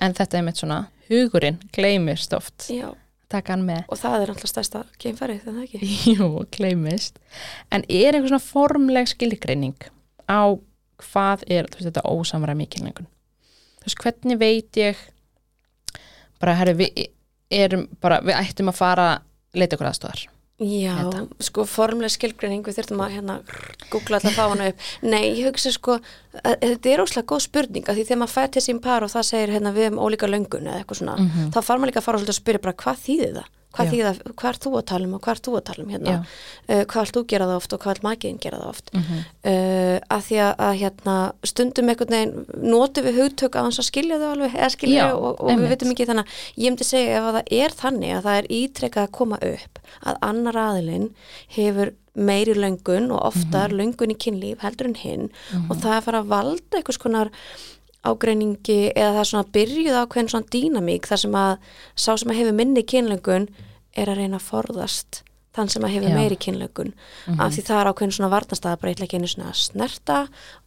en þetta er mitt svona hugurinn gleymist oft Já, taka hann með. Og það er alltaf stærsta þegar það ekki? Jú, gleymist. En er einhver svona formleg skilgreining á hvað er veist, þetta ósamræmi í kynningun þú veist, hvernig veit ég bara, herri, við erum bara, við ættum að fara leita okkur aðstofar Já, Þetta. sko formlega skilgreining við þurfum að hérna googla alltaf fá hana upp Nei, ég hugsa sko að, þetta er óslega góð spurning að því þegar maður fær til sín par og það segir hérna við um ólíka löngun eða eitthvað svona, Mhm. þá far maður líka að fara að spyrja bara hvað þýðir það? Hvað það? Hvað er þú að tala um og hvað er þú að tala um hérna? Uh, hvað vilt þú gera það oft og hvað vilt makiðin gera það oft? Mhm. uh, að því að, að hérna, stundum einhvern veginn notum við hugtök á hans að skilja þau alveg eða skilja þau og, og við veitum ekki þannig að ég myndi segja ef að það er þannig að það er ítrekkað að koma upp að annar aðilinn hefur meiri löngun og oftar Mhm. löngun í kynlíf heldur en hinn og það er að fara að valda einhvers konar ágreiningi eða það er svona byrjuð ákveðin svona dýnamík þar sem að sá sem að hefur minni kynlöngun er að reyna að forðast þann sem að hefur Já. meiri kynlöngun. Af því það er ákveðin svona varnastæða bara eitthvað ekki einu svona snerta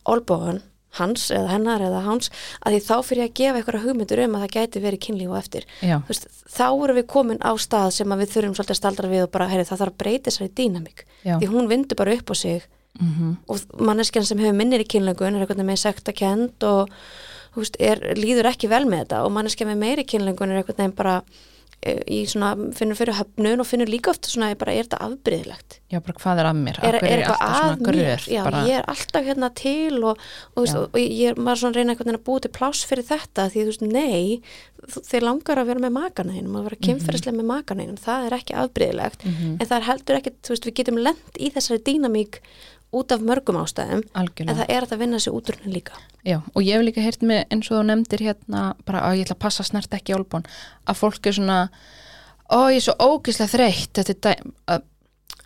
olbóðan hans eða hennar eða hans að því þá fyrir að gefa eitthvað hugmyndur um að það gæti verið kynlíf og eftir. Veist, þá erum við komin á stað sem að við þurfum svolítið að staldra við og bara, heyri, það þarf að breyta þessari dýnamík. Já, því hún vindur bara upp á sig. Mhm, og manneskjan sem hefur minnir í kynlöngun er eitthvað með sektakend og veist, er, líður ekki vel með þetta og manneskjan með meiri kynlöngun er eitthvað nefn bara e, í svona, finnur fyrir höfnun og finnur líka oft svona, bara, er þetta afbreyðilegt já, bara hvað er að mér? er, Af hverju er eitthvað svona mér gröf? já, bara, ég er alltaf hérna til og, og, veist, og ég er maður svona reyna einhvern veginn að búa til pláss fyrir þetta því þú veist, nei þeir langar að vera með makanæðinum að vera kynferðislega með makanæðinum, það er ekki afbreyðilegt Mhm. en það er heldur ekki, þú veist, við getum lent í þessari dýnamík út af mörgum ástæðum en algjörlega. það er að vinna sér út úr henni líka. Já, og ég hef líka heyrt með eins og þú nefndir hérna bara að ég ætla að passa snart ekki álbón að fólk er svona ó ég er svo ógislega þreytt. Þetta er að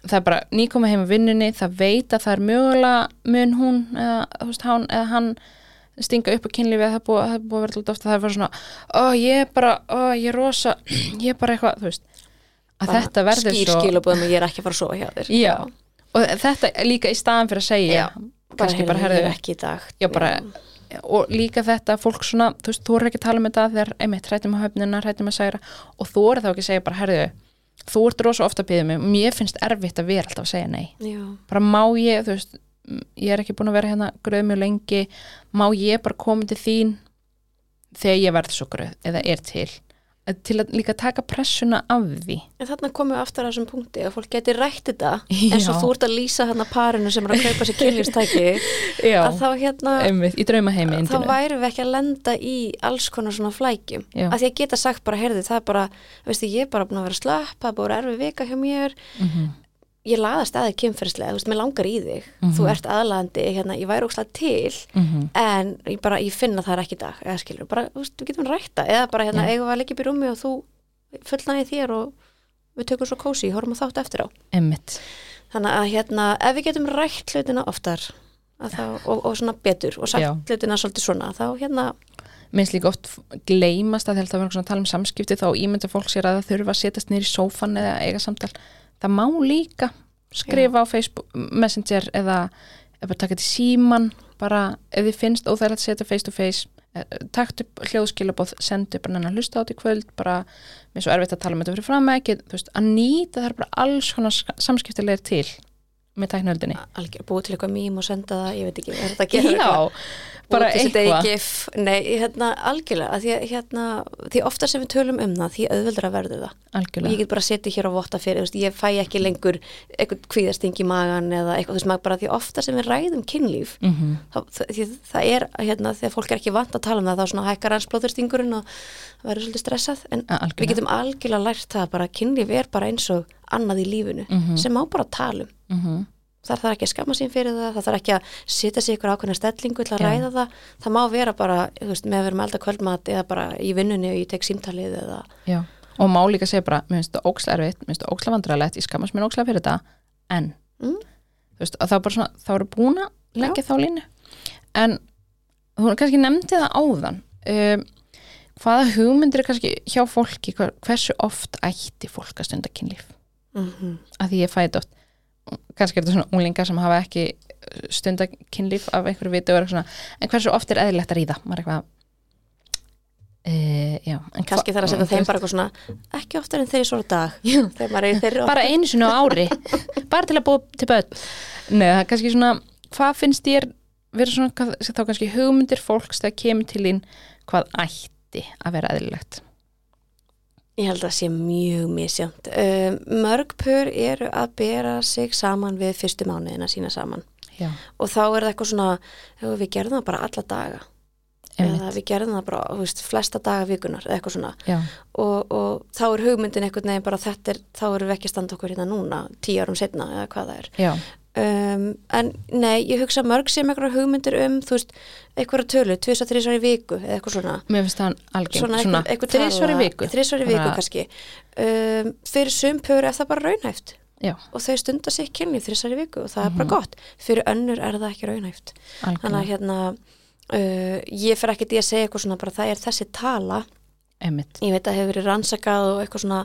það er bara nýkoma heim í vinnunni, það veit að það er mögulega mun hún eða, veist, hann, eða hann stinga upp á kynlífi eða það búið, að vera alltaf ofta það er bara svona, ó ég er bara ó ég er rosa, ég er bara eitthvað þú veist, að þetta verður svo skilabóðum og ég er ekki að fara að sofa hjá þér. Já, og þetta líka í staðan fyrir að segja Já, kannski bara herðu er ekki í dag. Já, bara, og líka þetta fólk svona, þú veist, þú er ekki að tala um þetta þegar, einmitt, hrættum að höfnina, hrættum að særa og þú er þá ekki að segja bara, herðu þú ert rosa ofta að byggja mig, mér finnst erfitt að vera alltaf að segja nei, Já. bara má ég þú veist, ég er ekki búin að vera hérna gröð mjög lengi, má ég bara koma til þín þegar ég verð svo gröð, eða er til til að líka taka pressuna af því. En þarna komum við aftur að þessum punkti að fólk geti rætt þetta eins og þú ert að lýsa þarna parinu sem er að kaupa sér kynlýfstæki að þá hérna einmitt, þá værum við ekki að lenda í alls konar svona flækjum. Já. að því að geta sagt bara, heyrði, það er bara veistu, ég er bara búin að vera slapp, það er bara erfið vika hjá mér. Mhm. Ég laðast aðeins kynferðislega, þú veist, mér langar í þig Mhm. þú ert aðlaðandi, hérna, ég væri ókslega til Mhm. en ég bara, ég finna það er ekki í dag, eða skilur, bara, þú veist, við getum rætta eða bara, hérna, Já. eigum við að leggja upp í rúmi og þú fullnæði þér og við tökum svo kósi, horfum að þátt eftir á einmitt, þannig að, hérna, ef við getum rætt hlutina oftar þá, og, og svona betur og sagt Já. hlutina svolítið svona, þá, hérna minnst líka oft gleymast að að tala um samskipti þá ímynda fólk sér að það þurfa að setjast í sófan eða eiga samtal það má líka skrifa á Facebook Messenger eða, eða taka til síman bara ef þið finnst óþægilegt að setja face to face eh, takt upp hljóðskilabóð sendu bara nennan hlusta á þetta í kvöld bara mér er svo erfitt að tala um þetta fyrir fram ekki þú veist, að nýta það er bara alls konar samskiptilegir til með tæknöldinni algjör, búið til eitthvað mím og senda það, ég veit ekki, er þetta að gera Já, bara eitthvað. nei, hérna, algjörlega því, hérna, því ofta sem við tölum um það því auðveldur að verður það. Algjörlega. ég get bara setið hér á votta fyrir, veist, ég fæ ekki lengur eitthvað kvíðasting í magan eða eitthvað, veist, maður bara því ofta sem við ræðum kynlíf mm þá, það, því það er, hérna, þegar fólk er ekki vant að tala um það, þá svona hækkar hans blóðurstingurinn og verður svolítið stressað, en algjörlega. við getum algjörlega lært það bara kynlíf er bara eins og annað í lífinu, Mhm. sem má bara tala um -hmm. það þarf ekki að skamma sín fyrir það, það þarf ekki að setja sig ykkur ákveðna stellingu til að Já. ræða það, það má vera bara, þú veist, með að vera með elda kvöldmat eða bara í vinnunni og ég tek símtalið eða, Já, og má líka segja bara, mér finnst þetta ókslega erfitt, mér finnst þetta ókslega vandrarlegt, ég skammast mér ókslega fyrir þetta, en, Mm. þú veist, það er bara svona, þá eru búin að leggja þá línu. En hún kannski nefndi það áðan, um, hvaða hugmyndir er kannski hjá fólki, hver- hversu oft ætti fólk að stunda kynlíf? mm Að því ég fæði oft, kannski er þetta svona unglingar sem hafa ekki stunda kynlíf af einhverju er svona, en hversu oft er eðlilegt að ríða? Maður eitthvað, Uh, já, en kannski þarf að setja þeim bara eitthvað svona ekki oftar en þeir svo dag þeirri bara einu sinni á ári. Bara til að búa til börn. Er kannski svona, hvað finnst þér vera svona, þá kannski hugmyndir fólks þegar kemur til þín hvað ætti að vera eðlilegt Ég held að það sé mjög misjönd. Um, mörg pör eru að bera sig saman við fyrstu mánuðina sína saman. Já, og þá er það eitthvað svona, "Jú, við gerðum það bara alla daga. Eða við gerðum það bara, veist, flesta daga vikunar eða eitthvað svona. Og, og þá er hugmyndin einhvern veginn bara þetta er, þá erum við ekki að standa okkur hérna núna tíu árum setna eða hvað það er. Já, um, en nei, ég hugsa mörg sem eitthvað hugmyndir um, þú veist eitthvað tölu, tvís og þrísvar í viku eða eitthvað svona. Mér finnst það eitthvað, þrísvar í viku. Þrísvar í viku Bara- kannski. Um, fyrir sumpur er það bara raunhæft. Já, og þau stunda sér kynlíf þrísvar í viku og það er Mhm. bara gott. Fyrir önnur er það ekki raunhæft. Þannig að hérna uh, ég fer ekki í að segja eitthvað svona bara það er þessi tala einmitt. Ég veit að það hefur verið rannsakað og eitthvað svona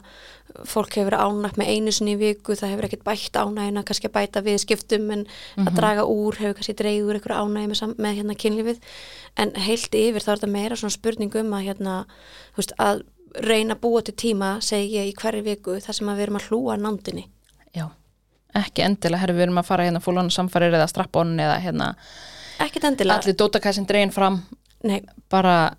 fólk hefur verið ánægt með einu sinni í viku það hefur ekkert bætt ánægina kannski að bæta við skiptum en að draga úr hefur kannski dreigð úr eitthvað ánægi með, með hérna kynlífið. En heilt yfir þá er þetta meira svona spurning um að hérna, þú veist, að reyna að búa til tíma, segi ég í hverju viku þar sem að við erum að hlúa nándinni. Já, ekki endilega, herru, við erum að fara hérna fúlan samfærir eða strappon eða hérna allir dótakæsin dregin fram. Nei, bara,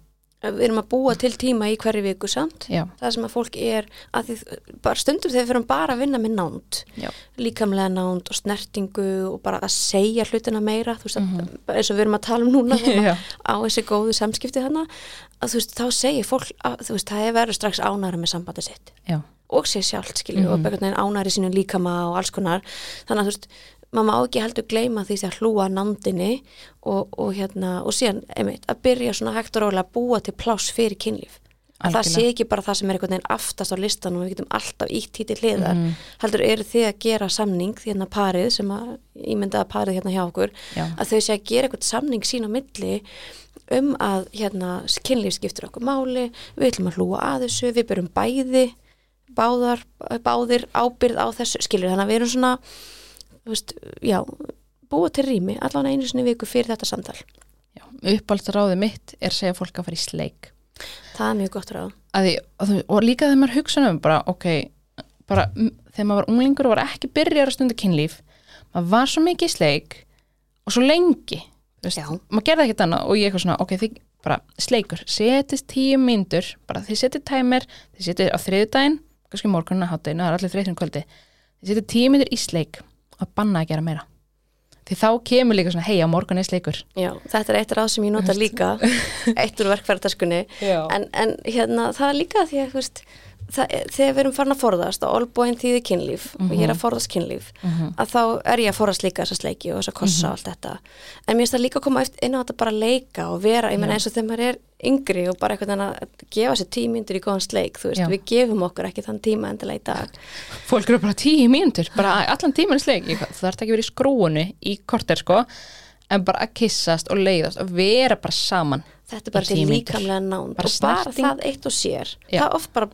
við erum að búa til tíma í hverju viku samt. Já, það sem að fólk er að því, bara stundum þegar við fyrir bara að vinna með nánd já, líkamlega nánd og snertingu og bara að segja hlutina meira þú veist, Mhm. að, eins og við erum að tala um núna á þessi góðu samskipti hana að þú veist, þá segir fólk að þú veist, það er verið strax ánæra með sambandi sitt. Já, og sér sjálft, skilju, Mhm. og einhvern veginn ánæri sínum líkama og alls konar. Þannig að þú veist, maður má ekki heldur gleyma því að hlúa nándinni og, og hérna, og síðan, einmitt, að byrja svona hægt og rólega að búa til pláss fyrir kynlíf að það sé Algjörlega. ekki bara það sem er einhvern veginn aftast á listan og við getum alltaf ítt hítið hliðar Mhm. heldur eru þið að gera samning því hérna parið sem að ímyndaða parið hérna hjá okkur Já. að þau sé að gera eitthvað samning sín á milli um að hérna kynlíf skiptir okkur máli við ætlum að hlúa að þessu, við byrjum bæði báðar, báðir ábyrð á þessu, skilur þannig að við erum svona veist, já búa til rými, allan einu sinni viku fyrir þetta samtal. Já. uppáhaldsráðið mitt er segja fólk að fara í sleik. Það er mjög gott ráð. Því, og, og líka þegar maður hugsa um bara, ok, bara þegar maður var unglingur og var ekki byrjar að stunda kynlíf maður var svo mikið í sleik og svo lengi veist, maður gerði ekkert annað og ég eitthvað svona, ok, þið bara sleikur, setist tíu mínútur bara þið setið tæmer, þið setið á þriðudaginn kannski morgunna hátteginu, það er allir þreytinu kvöldi þið setið tíu mínútur í sleik og banna að gera meira. Því þá kemur líka svona, hei, á morgun er sleikur. Já, þetta er eitt ráð sem ég nota líka eitt úr verkfærataskunni Já. en, en hérna, það er líka því að þú veist, það, þegar við erum farin að forðast og olbúin þýði kynlíf og ég er að forðast kynlíf að þá er ég að forðast líka þessa sleiki og þessa kossa og allt þetta. En mér finnst það líka að koma inn á þetta bara að leika og vera, ég menna eins og þegar maður er yngri og bara eitthvað þannig að gefa sér tímyndur í góðan sleik, þú veist, Já. við gefum okkur ekki þann tíma endilega í dag. Fólk eru bara tíu mínútur, bara allan tíman sleik. Það þarf ekki vera í skrúinu í korter sko, en bara að kissast og leiðast og vera bara saman þetta er bara til tíu líkamlega nánd Bara og bara það eitt og sér. Já. það oft bara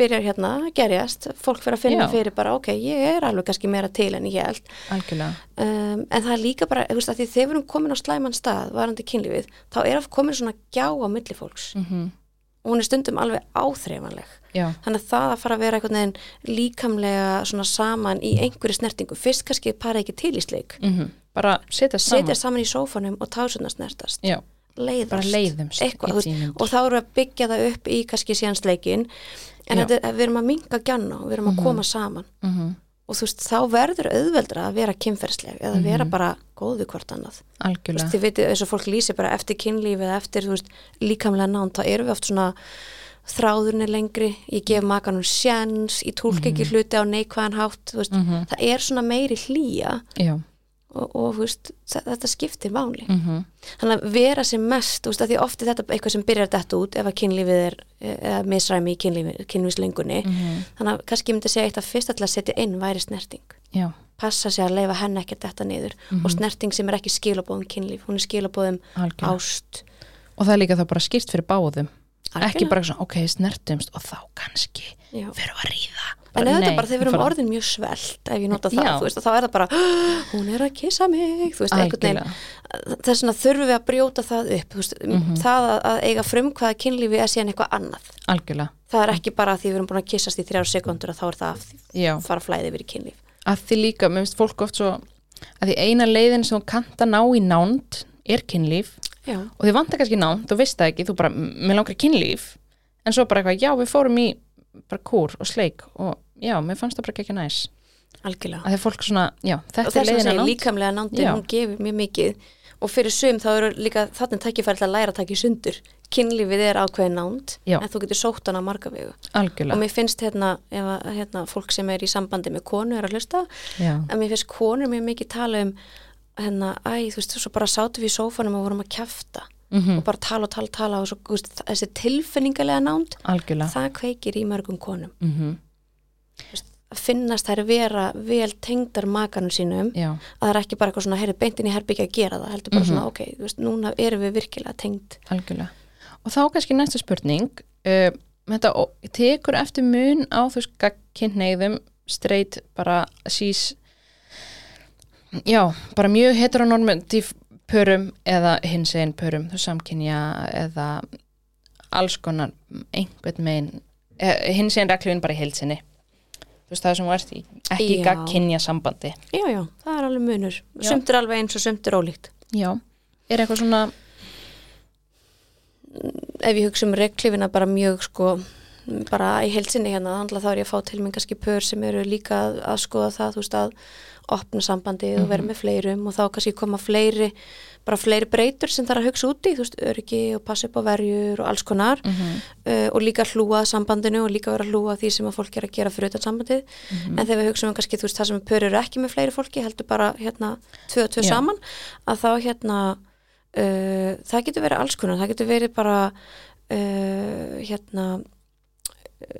byrjar hérna að gerjast fólk fyrir að finna Já. fyrir bara ok, ég er alveg kannski meira til en ég held. Algjörlega, um, en það er líka bara, þú veist, að því þegar við erum komin á slæman stað, varandi kynlífið þá er að komin svona gjá á milli fólks. Mm og hún er stundum alveg áþreifanleg. Já, þannig að það að fara að vera einhvern veginn líkamlega svona saman í einhverju snertingu fyrst kannski parið ekki til í sleik mm bara setja saman. Saman í sófanum og tásunar snertast. Já, leiðast, eitthvað, og þá við að byggja það upp í kannski síðan sleikin en þetta, við erum að minga gjanna og við erum að koma saman mm og þú veist, þá verður auðveldra að vera kynferðsleg eða vera bara góð við hvort annað. Þú veist, algjörlega þið veitir, eins og fólk lýsir bara eftir kynlífi eða eftir, þú veist, líkamlega nánd þá erum við oft svona þráðurinn er lengri, ég gef makanum sjens, ég tólk ekki hluti á neikvæðan hátt, þú veist, Mhm. það er svona meiri hlýja já, og, og veist, þetta skiptir máli. Mm þannig að vera sem mest veist, að því ofti þetta eitthvað sem byrjar þetta út ef að kynlífið er, eða misræmi í kynlífi, kynlífislengunni Mhm. þannig að kannski myndi segja eitt að fyrst að setja inn væri snerting. Já, passa sig að leifa henn ekki þetta niður. Og snerting sem er ekki skilabóðum kynlíf hún er skilabóðum ást. Og það er líka þá bara skýrt fyrir báðum ekki Algjörlega. bara svona, ok, snertumst og þá kannski fyrir að ríða. En ef þetta nei, bara við erum bara- orðin mjög svelt ef ég nota það, Já. þú veist, og þá er það bara hún er að kissa mig, þú veist, einhvern veginn. Þess vegna þurfum við að brjóta það upp veist, Mhm. það að, að eiga frumkvæða kynlífi er síðan eitthvað annað. Algjörlega, það er ekki bara að því við erum búin að kissast í þrjár sekundur að þá er það að fara flæði yfir í kynlíf. Að því líka, mér finnst fólk oft svo að því eina leiðin sem þú kannt að ná í nánd er kynlíf já, og þið vantar kannski nánd, þú veist það ekki þú bara, mér langar kynlíf. En svo bara eitthvað, já við fórum í bara kúr og sleik og já, mér fannst það bara ekki næs. Algjörlega. Að að fólk svona, já, og þetta er þess að leiðin segja að nátt líkamlega nándin, Já. hún gefur mjög mikið. Og fyrir sum þá eru líka þarna tækifæri til að læra að taka í sundur. Kynlífið er ákveðin nánd Já. en þú getur sótt hana marga vegu. Og algjörlega, mér finnst hérna, ef hérna fólk sem er í sambandi með konu er að hlusta. Já, en mér finnst konur mjög mikið tala um hérna, æ, þú veist, svo bara sátum við í sófanum og vorum að kjafta mm og bara tala og tala tala og svo, veist, þessi tilfinningalega nánd algjörlega. það kveikir í mörgum konum. Mm að finnast þær vera vel tengdar makanum sínum já, að það er ekki bara eitthvað svona, heyrðu, beintin í herbyggja að gera það heldur bara Mhm. svona, ok, þú veist, núna erum við virkilega tengd. Algjörlega. Og þá kannski næsta spurning uh, þetta tekur eftir mun á þú veist, kynneigðum straight, bara sís já, bara mjög heteronormativ pörum eða hins einn pörum, þú samkynja eða alls konar einhvern megin eh, hins einn reglun bara í heilsinni þú veist það sem þú ert í ekki Já. gagkynja sambandi. Já, já, það er alveg munur. Sumt er alveg eins og sumt er ólíkt. Já, er eitthvað svona ef ég hugsa um reglifina bara mjög sko bara í heilsinni hérna þannig að þá er ég að fá til minn kannski pör sem eru líka að skoða það, þú veist að opna sambandið og vera með fleirum og þá kannski koma fleiri, bara fleiri breytur sem er að hugsa úti, þú veist, öryggi og passa upp á verjur og alls konar. Mm uh, og líka hlúa sambandinu og líka vera hlúa því sem að fólk er að gera fyrir utan sambandið. Mhm. en þegar við hugsaum um kannski þú veist það sem pör eru ekki með fleiri fólki heldur bara hérna tvö og tvö Já. saman að þá hérna uh, það getur verið alls konar, það getur verið bara uh, hérna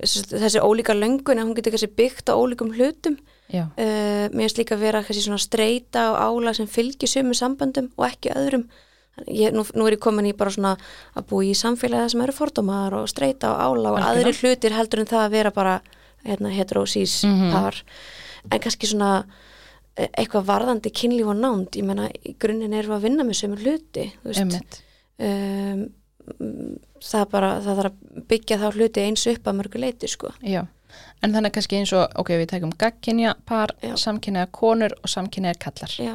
þessi, þessi ólíka löngun að hún getur kannski byggt á ólíkum hlutum. Uh, mér finnst líka vera kannski svona streyta og ála sem fylgir sömu samböndum og ekki öðrum. Ég, nú, nú er ég komin í bara svona að búa í samfélagi sem eru fordómar og streyta og ála og Algjörlega. aðrir hlutir heldur en það að vera bara hérna, heterosís Mhm. par. En kannski svona eh, eitthvað varðandi kynlíf og nánd. Ég menna í grunninn erum við að vinna með sömu hluti um, mm, það bara það þarf að byggja þá hluti eins upp að mörgu leiti sko Já, en þannig kannski eins og, ok, við tækum gagkynja par, Já. samkynja konur og samkynja kallar. já,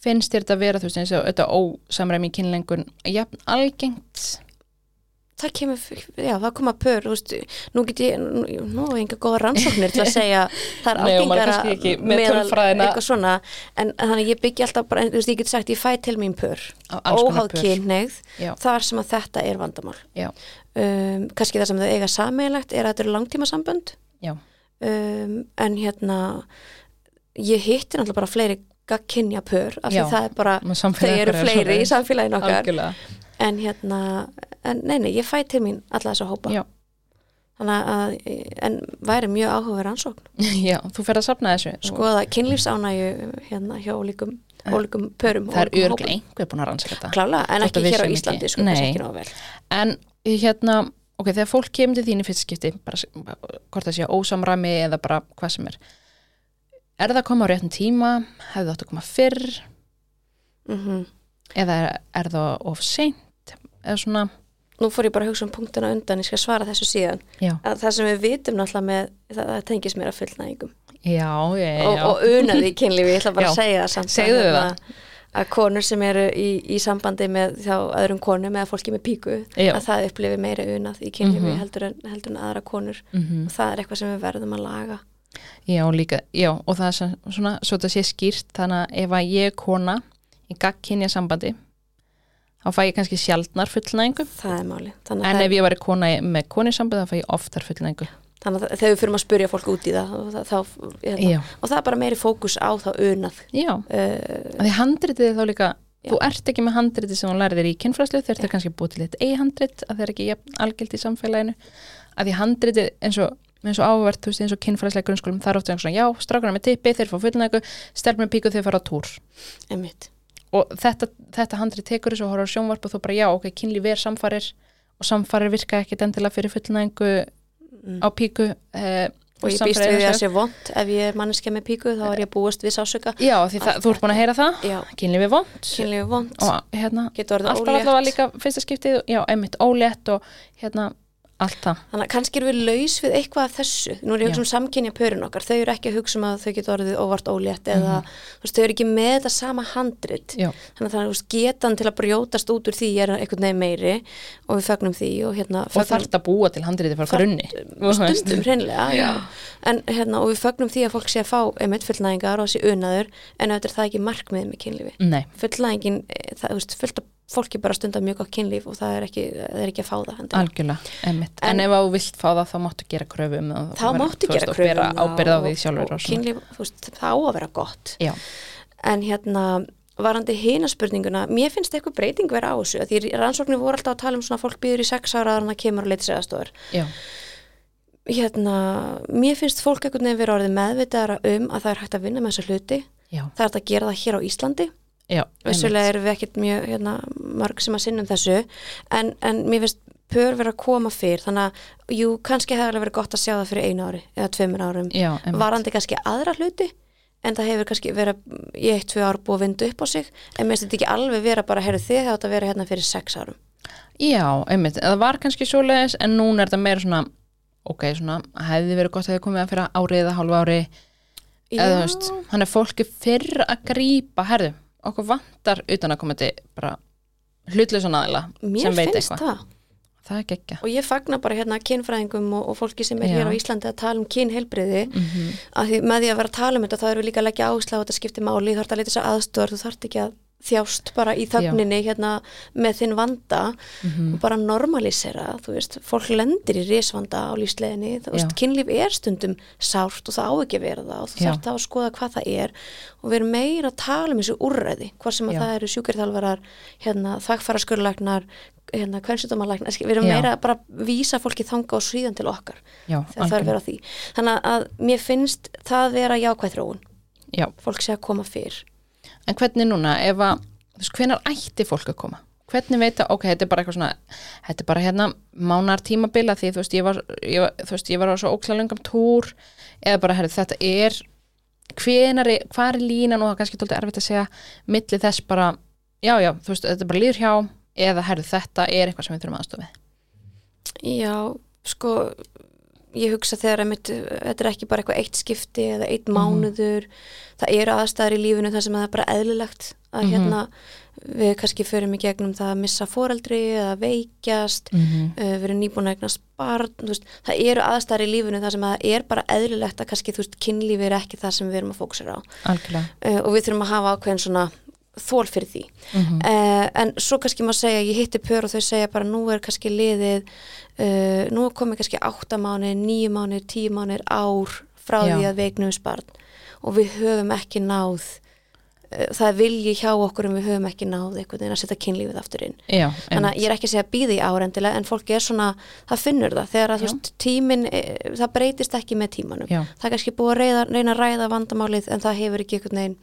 Finnst þér þetta að vera, þú veist, eins og þetta ósamræmi kynlengun, jafn algengt? Það kemur, já það koma pör veist, nú get ég, nú, er enga góða rannsóknir til að segja það er með meðal eitthvað svona, en þannig ég byggi alltaf bara, þú veist, ég get sagt, ég fæ til mín pör. Óháð Já. þar sem að þetta er vandamál. Um, kannski það sem þau eiga sameigilegt er að þetta eru langtíma sambönd um, en hérna ég hitti náttúrulega bara fleiri gagkinja pör, af því það er bara þau eru er fleiri í svoleiðis. samfélaginu okkar. Algjörlega. en hérna, en nei, nei, ég fæ til mín alla þessa hópa. Já, þannig að, en væri mjög áhuga rannsókn, já, þú fer að safna þessu. skoða kynlífsánægju hérna hjá ólíkum, ólíkum pörum Það er örglega einhver búin að rannsaka þetta. klálega, en ekki hér á Íslandi sko, En hérna, ok, þegar fólk kemur til þín í fyrst skipti, bara hvort það sé ósamræmi eða bara hvað sem er, er það að koma á réttum tíma, hefði það átt að koma fyrr, mm eða er, er það of seint, eða svona, nú fór ég bara að hugsa um punktuna undan ég skal svara þessu síðan já, að það sem við vitum náttúrulega með það, það tengis mér að já, og, og unaði kynlífi, ég ætla bara Já. að segja það samt að hérna, að konur sem eru í, í sambandi með þá öðrum konum eða fólki með píku Já. að það upplifi meira unað í kynlífi Mhm. heldur, en, heldur en aðra konur Mhm. og það er eitthvað sem við verðum að laga Já, líka, já, og það er sem- svona, svo þetta sé skýrt, þannig að ef að ég kona í gagkynja sambandi, þá fæ ég kannski sjaldnar fullnæðingu, það er en ef ég var kona í- með konisambandi, þá fæ ég oftar fullnæðingu. þannig að þegar við fyrir að spyrja fólk út í það og það, þá, hérna, og það er bara meiri fókus á þá unað. Já, uh, því handritið þá líka, Já. þú ert ekki með handritið sem þú lærið þér í kynfræslu, þeir eru kannski búið til eitt e-handrit, að þeir eru ekki algilt í samfélaginu, að því handritið eins og eins og áverð, þú veist, eins og kynfræslega grunnskólum, það er ofta svona, já, strákunar með tippi, þeir fá fullnæðingu, stelpur með píku, þeir fara á túr. einmitt og þetta, þetta handrið tekur þessu og horfður sjónvarp og þú bara já, ok, kynlíf er samfarir og samfarir virka ekkit endilega fyrir fullnæðingu mm. á píku eh, og ég býst við því að sé vond ef ég er manneskja með píku þá er ég búist við sásöka Já, því það, þú ert búin að heyra það. Já, kynlíf er vond kynlífi vond og hérna, alltaf ólétt. líka fyrsta skiptið, já, einmitt ólétt og hérna, allt það Þannig að kannski erum við laus við eitthvað af þessu. Nú er ég að hugsa um samkynja pörin okkar. Þau eru ekki að hugsa um að þau geta orðið óvart ólétt eða þú veist, þau eru ekki með þetta sama handrit. Já. Þannig að það er getan til að brjótast út úr því er einhvern veginn meiri og við fögnum því og hérna og þarf að búa til handriði frá grunni stundum hreinlega, já. En hérna, og við fögnum því að fólk sé að fá einmitt fullnæðingar og sé unaður en auðvitað er það ekki markmið með kynlífi. Nei, Fullnæðingin, eh, það, fólki bara stundar mjög gott kynlíf og það er ekki, það er ekki að fá það hendur. algjörlega, einmitt. En, En- ef þú vilt fá það, þá máttu gera kröfu um þá máttu gera kröfum um og- og, og kynlíf, veist, það á að vera gott. Já, en hérna varandi hina spurninguna, mér finnst eitthvað breyting vera á þessu, því rannsóknir voru alltaf að tala um svona fólk býður í sex ára að hann kemur og aðstofar já, hérna, mér finnst fólk veginn vera orðið meðvitaðara um að það er hægt að vinna með þessa hluti. Já, það er hægt að gera það hér á Íslandi já vissulega erum við ekkert mjög hérna, mörg sem að sinnum þessu en, en mér finnst pör vera að koma fyrr þannig að, jú, kannski alveg verið gott að sjá það fyrir einu ári eða tveimur árum. Já, varandi kannski aðra hluti en það hefur kannski verið í eitt, tvö ár búið að vinda upp á sig en mér finnst þetta ekki alveg vera bara, heyrðu þið hefði átt að vera hérna fyrir sex árum. Já, einmitt, það var kannski svoleiðis en núna er þetta meira svona ok, svona, hefði verið gott að þið komið að fyrir árið eða hálfa ári. Eða veist, hann er fólki fyrr að grípa, herðu, okkur vantar utan að koma til bara hlutleysan aðila sem veit eitthvað það það er geggja og ég fagna bara hérna kynfræðingum og, og fólki sem er Já. hér á Íslandi að tala um kynheilbriði mm -hmm. að því með því að vera að tala um þetta þá við líka að leggja áherslu á þetta skipti máli, þú þarf að leita sér aðstór þú þarf ekki að þjást bara í þögninni hérna með þinn vanda Mhm. og bara normalisera þú veist, fólk lendir í risvanda á lífsleginni, þú veist, kynlíf er stundum sárt og það á ekki að vera það og þú þarf það að skoða hvað það er og við erum meira að tala um þessu úrræði hvað sem að Já. það eru sjúkirþjálfarar hérna, þagfæraskurlæknar hérna, kvennsutamarlæknar, við erum Já. meira að bara vísa fólki þanga og svíðan til okkar Já, þegar það er verið á því. Þannig að mér finnst það vera jákvæð Já, fólk sé að koma fyrr en hvernig núna ef að, hvenar ætti fólk að koma? Hvernig veit að, ok, þetta er bara eitthvað svona þetta er bara hérna mánar tímabila því þú veist, ég var, ég, var- veist, ég var á svo ókslega löngum túr eða bara, herri, þetta er hvenar, er- hvar er línan og það er kannski tóldi erfitt að segja milli þess bara, já, já, þú veist, þetta er bara líður hjá eða, herri, þetta er eitthvað sem við þurfum aðstofið já, sko ég hugsa þegar einmitt, þetta er ekki bara eitthvað eitt skipti eða eitt mánuður. Það eru aðstæður í lífinu þar sem það er bara eðlilegt að Mhm. hérna við kannski förum í gegnum það að missa foreldri eða veikjast mm -hmm. uh, við erum nýbúin að eignast barn þú veist, það eru aðstæður í lífinu þar sem það er bara eðlilegt að kannski þú veist, kynlífi er ekki það sem við erum að fókusera á. Uh, og við þurfum að hafa ákveðin svona þól fyrir því. Mm uh, en svo kannski maður segja ég hitti pör og þau segja bara nú er kannski liðið uh, nú komið kannski átta mánuðir, níu mánuðir, tíu mánuðir ár frá Já. því að veiknum sparn og við höfum ekki náð uh, það vilji hjá okkur en við höfum ekki náð einhvern veginn að setja kynlífið aftur inn. Já, þannig að ég er ekki að segja býði árendilega en fólki er svona, það finnur það. Þegar að veist, tíminn, eh, það breytist ekki með tímanum. Já, það er kannski búið að reyða, reyna að ræða vandamálið en það hefur ekki einhvern veginn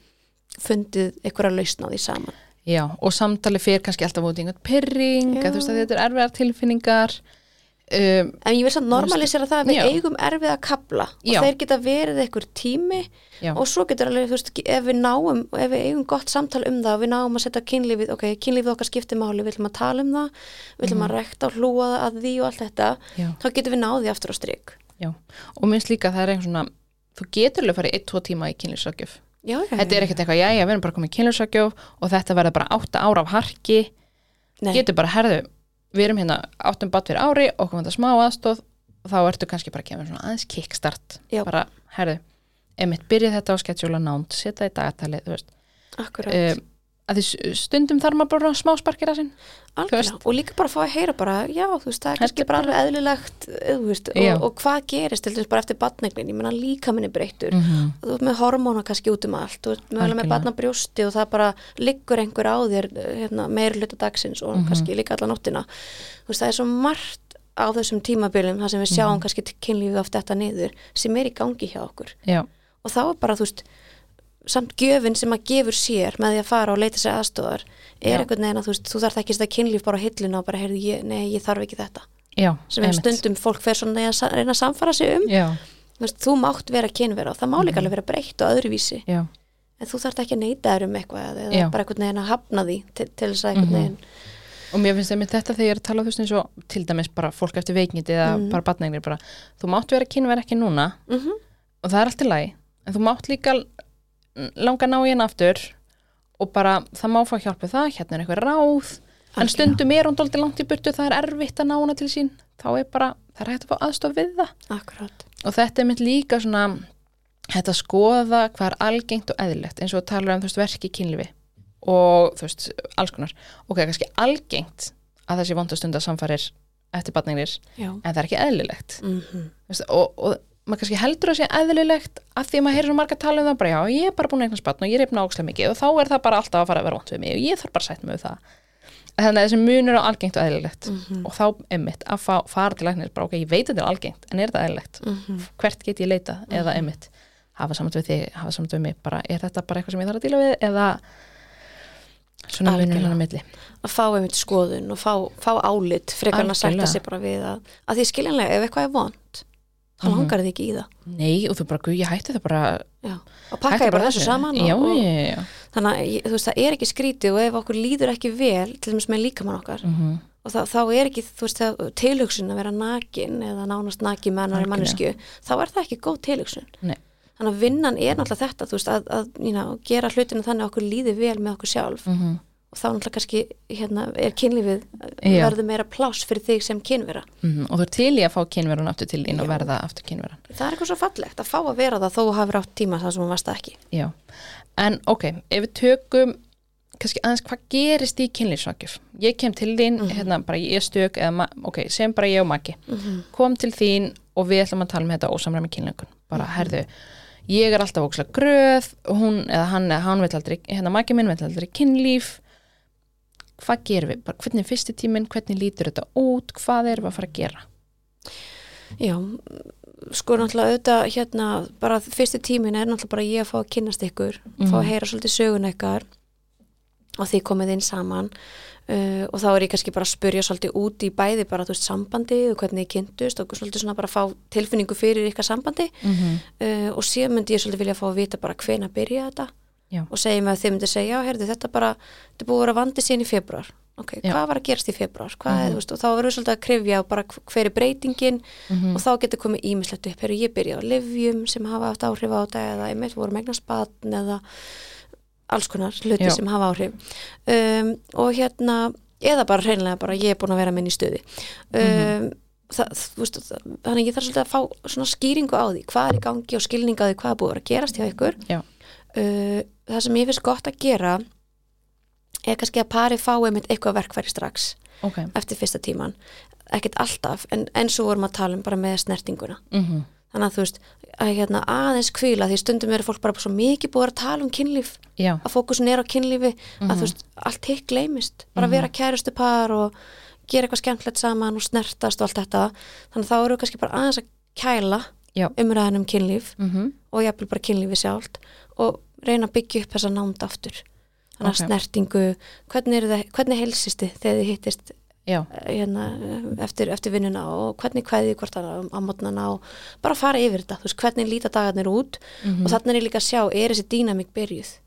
fundið einhverja lausn á því saman já, og samtali fyrir kannski alltaf út í einhvern pyrring, Já. að þú veist að þetta er erfiðar tilfinningar um, en ég vil samt normalisera það að við Já. eigum erfið að kapla og Já. þeir geta verið einhver tími já, og svo getur alveg, þú veist, ef við náum og ef við eigum gott samtal um það og við náum að setja kynlífið, ok, kynlífið okkar skiptir máli við ætlum að tala um það, við ætlum að rekta og hlúa að því og allt þetta þá getum við náðið aftur á strik já og minnst líka það er einhvern svona þú getur alveg að fara í 1-2 tíma í kynlýsakjöf já, já, þetta er ekkert eitthvað, já, já, við erum bara komið í kynlýsakjöf og þetta verður bara 8 ára af harki. Nei. getur bara, herðu, við erum hérna 8 bát fyrir ári, okkur vantar smá aðstóð og þá ertu kannski bara að gefa svona aðeins kickstart, Já. bara, herðu emitt, byrja þetta á sketsjúla nánd setja í dagatalið, þú veist. Akkurat. Um, að því stundum þarf maður bara smá sparkir að sinn veist. og líka bara að fá að heyra bara, já, þú veist, það er kannski bara alveg eðlilegt, eh, veist, og, og hvað gerist bara eftir batneglin, ég menna líka minni breyttur, mm -hmm. þú ert með hormóna kannski út um allt, þú mögulega með Algjörlega. batnabrjósti og það bara liggur einhver á þér, hérna, meir hluta dagsins og Mhm. kannski líka alla nóttina, þú veist, það er svo margt á þessum tímabilum, þar sem við sjáum Mhm. kannski kynlífið oft þetta niður, sem er í gangi hjá okkur já, og þá er bara, þú veist, samt gjöfin sem að gefur sér með því að fara og leita sér aðstóðar er Já. einhvern veginn að þú þú þarf ekki að kynlíf bara á hilluna og bara, heyrðu, ég, nei, ég þarf ekki þetta. Já, sem er stundum fólk fer svona að reyna að samfara sig um. Veist, þú mátt vera kynvera og það má líka alveg vera breytt og öðruvísi. Já, en þú þarf ekki að neyta þér um eitthvað eða bara einhvern veginn að hafna því til, til þess að einhvern Mhm. veginn og mér finnst einmitt þetta þegar ég er að tala þú veist eins og til dæmis bara fólk eftir veikindi eða Mhm. bara batnægnir bara, þú mátt vera kynver ekki núna mm og það er allt í lagi. En þú mátt líka langa ná í henn aftur og bara það má fá hjálp við það, hérna er eitthvað ráð. En Algjörlega. stundum er hún dóldi langt í burtu það er erfitt að ná hana til sín. Þá er bara, það er hægt að fá aðstof við það. Akkurát og þetta er mitt líka svona þetta að skoða hvað er algengt og eðlilegt eins og að tala um þú veist verki í kynlífi og þú veist alls konar. Ok, kannski algengt að þessi vondastunda samfærir eftir batningnir já. en það er ekki eðlilegt. Mm veist, og, og maður kannski heldur að sé eðlilegt af því að maður heyrir svo marga tala um það bara já, ég er bara búin að eignast batn og ég er efna ákslega mikið og þá er það bara alltaf að fara að vera vond við mig og ég þarf bara að sætt mig við það þannig að þessi munur á algengt og eðlilegt Mhm. og þá emmitt að fá, fara til læknir bara ok, ég veit að þetta er algengt, en er þetta eðlilegt Mhm. hvert get ég leitað eða emmitt hafa samt við þig, hafa samt við mig bara, er þetta bara eitthvað sem ég þarf að díla við eða svona Algjörlega. munur hann að milli að fá einmitt skoðun og fá, fá álit frekar en að sætta sig bara við að, að því skiljanlega ef eitthvað er vond þá Mhm. langar þið ekki í það nei, og þú bara, ég hætti það bara já. og pakka ég bara þessu saman og, já, já, þannig að veist það er ekki skrítið og ef okkur líður ekki vel til dæmis með líkamann okkar mm og þá, þá er ekki þú veist tilhugsun að vera nakin eða nánast nakin með annari Algjörlega. mannesku þá er það ekki góð tilhugsun Nei. þannig að vinnan er náttúrulega þetta þú veist að, að you know, gera hlutinu þannig að okkur líði vel með okkur sjálf -hmm. Og þá náttúrulega kannski hérna, er kynlífið verður meira pláss fyrir þig sem kynvera. Mm og þú er til í að fá kynverun aftur til þín og verða aftur kynveran. Það er eitthvað svo fallegt að fá að vera það þó að hafa rátt tíma það sem hún varst það ekki. Já, en ok, ef við tökum kannski aðeins hvað gerist í kynlýfsvakjuf ég kem til þín, Mhm. hérna bara ég stök ok, sem bara ég og Maggi. Mm kom til þín og við ætlum að tala um þetta ósamræmi kynlöngun, bara Mhm. herðu ég er alltaf ókslega gröð hún, eða hann, eða hann vill aldrei hérna Maggi minn vill aldrei kynlíf hvað gerum við, bara hvernig er fyrsti tíminn? Hvernig lítur þetta út, hvað erum við að fara að gera? Já, sko náttúrulega auðvitað hérna, bara fyrsti tímin er náttúrulega bara ég að fá að kynnast ykkur fá að Mhm. heyra svolítið sögun ykkar og þið komið inn saman. Uh, og þá er ég kannski bara að spurja svolítið út í bæði bara þú veist sambandi og hvernig þið kynntust og svolítið svona bara að fá tilfinningu fyrir ykkar sambandi. Mm -hmm. uh, og síðan myndi ég svolítið vilja fá að vita bara hvena byrja þetta Já. og segja mig að þið myndi segja, já, heyrðu, þetta bara þetta er búið að vera vandi síðan í februar ok, Já. hvað var að gerast í februar hvað Mhm. er, þú veist, og þá verður svolítið að krifja og bara hver er breytingin Mhm. og þá getur komið ímislegt upp, heyrðu, ég byrja á livjum sem hafa haft áhrif á þetta eða einmitt voru megna spatn eða alls konar hluti sem hafa áhrif um, og hérna eða bara hreinlega bara ég er búin að vera minn í stuði um, Mhm. það, þú veist, það, þannig að ég þarf svolítið að fá svona skýringu á því hvað er í gangi og skilningu á því hvað er búið að gerast hjá ykkur uh, það sem ég finnst gott að gera er kannski að pari fá einmitt eitthvað verkfæri strax ok, eftir fyrsta tíman ekkert alltaf, en eins og vorum að tala um bara með snertinguna. Mm þannig að þú veist, að hérna aðeins kvíla því stundum eru fólk bara svo mikið búið að tala um kynlíf já, að fókusin er á kynlífi að þú veist, allt hitt gleymist. Bara vera kærustu par og gera eitthvað skemmtilegt saman og snertast og allt þetta. Þannig að þá eru við kannski bara aðeins að kæla umræðan um kynlíf mm og jafnvel bara kynlífi sjálft. Og reyna að byggja upp þessa nánd aftur þannig að Ok. snertingu hvernig, þið- hvernig helsist þið þegar þið hittist eh, hérna, eftir, eftir vinnuna og hvernig kveðið hvort það á mótnana og bara fara yfir þetta, veist, hvernig líta dagarnir út Mhm. og þannig er ég líka að sjá, er þessi dýnamík byrjuð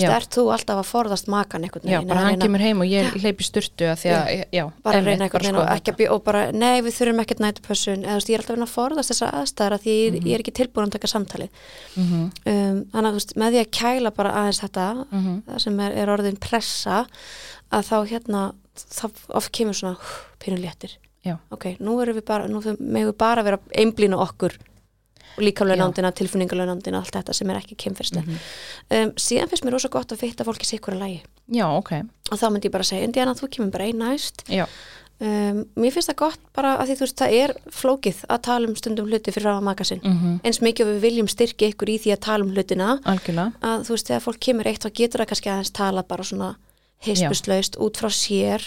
Já. ert þú alltaf að forðast makan einhvern já, veginn bara eða hann kemur heim og ég hleypi sturtu að því að, já, bara að reyna einhvern veginn og ekki að byrja og bara, nei við þurfum ekkert nætupössun eða þú veist, ég er alltaf að að forðast þessar aðstæðar að því ég, Mhm. ég er ekki tilbúin að taka samtalið Mhm, um, þannig að þú veist, með því að kæla bara aðeins þetta mhm. það sem er, er orðin pressa að þá hérna þá oft kemur svona pínu léttir Já. ok, nú erum við bara, nú megum við bara vera einblínu okkur og líka launandina, tilfinningalöunandina, allt þetta sem er ekki kemfyrslega. Mhm. Um, síðan finnst mér rosa gott að fitta fólki sikkur að lægi já, ok, og þá myndi ég bara segja, Indiana, þú kemur bara einn næst. Já, um, mér finnst það gott bara að því þú veist, það er flókið að tala um stundum hluti fyrir frá maka sinn. Mhm, eins mikið við viljum styrki ykkur í því að tala um hlutina. Algjörlega. Að þú veist, þegar fólk kemur eitt þá getur það kannski aðeins tala bara svona heispustlaust út frá sér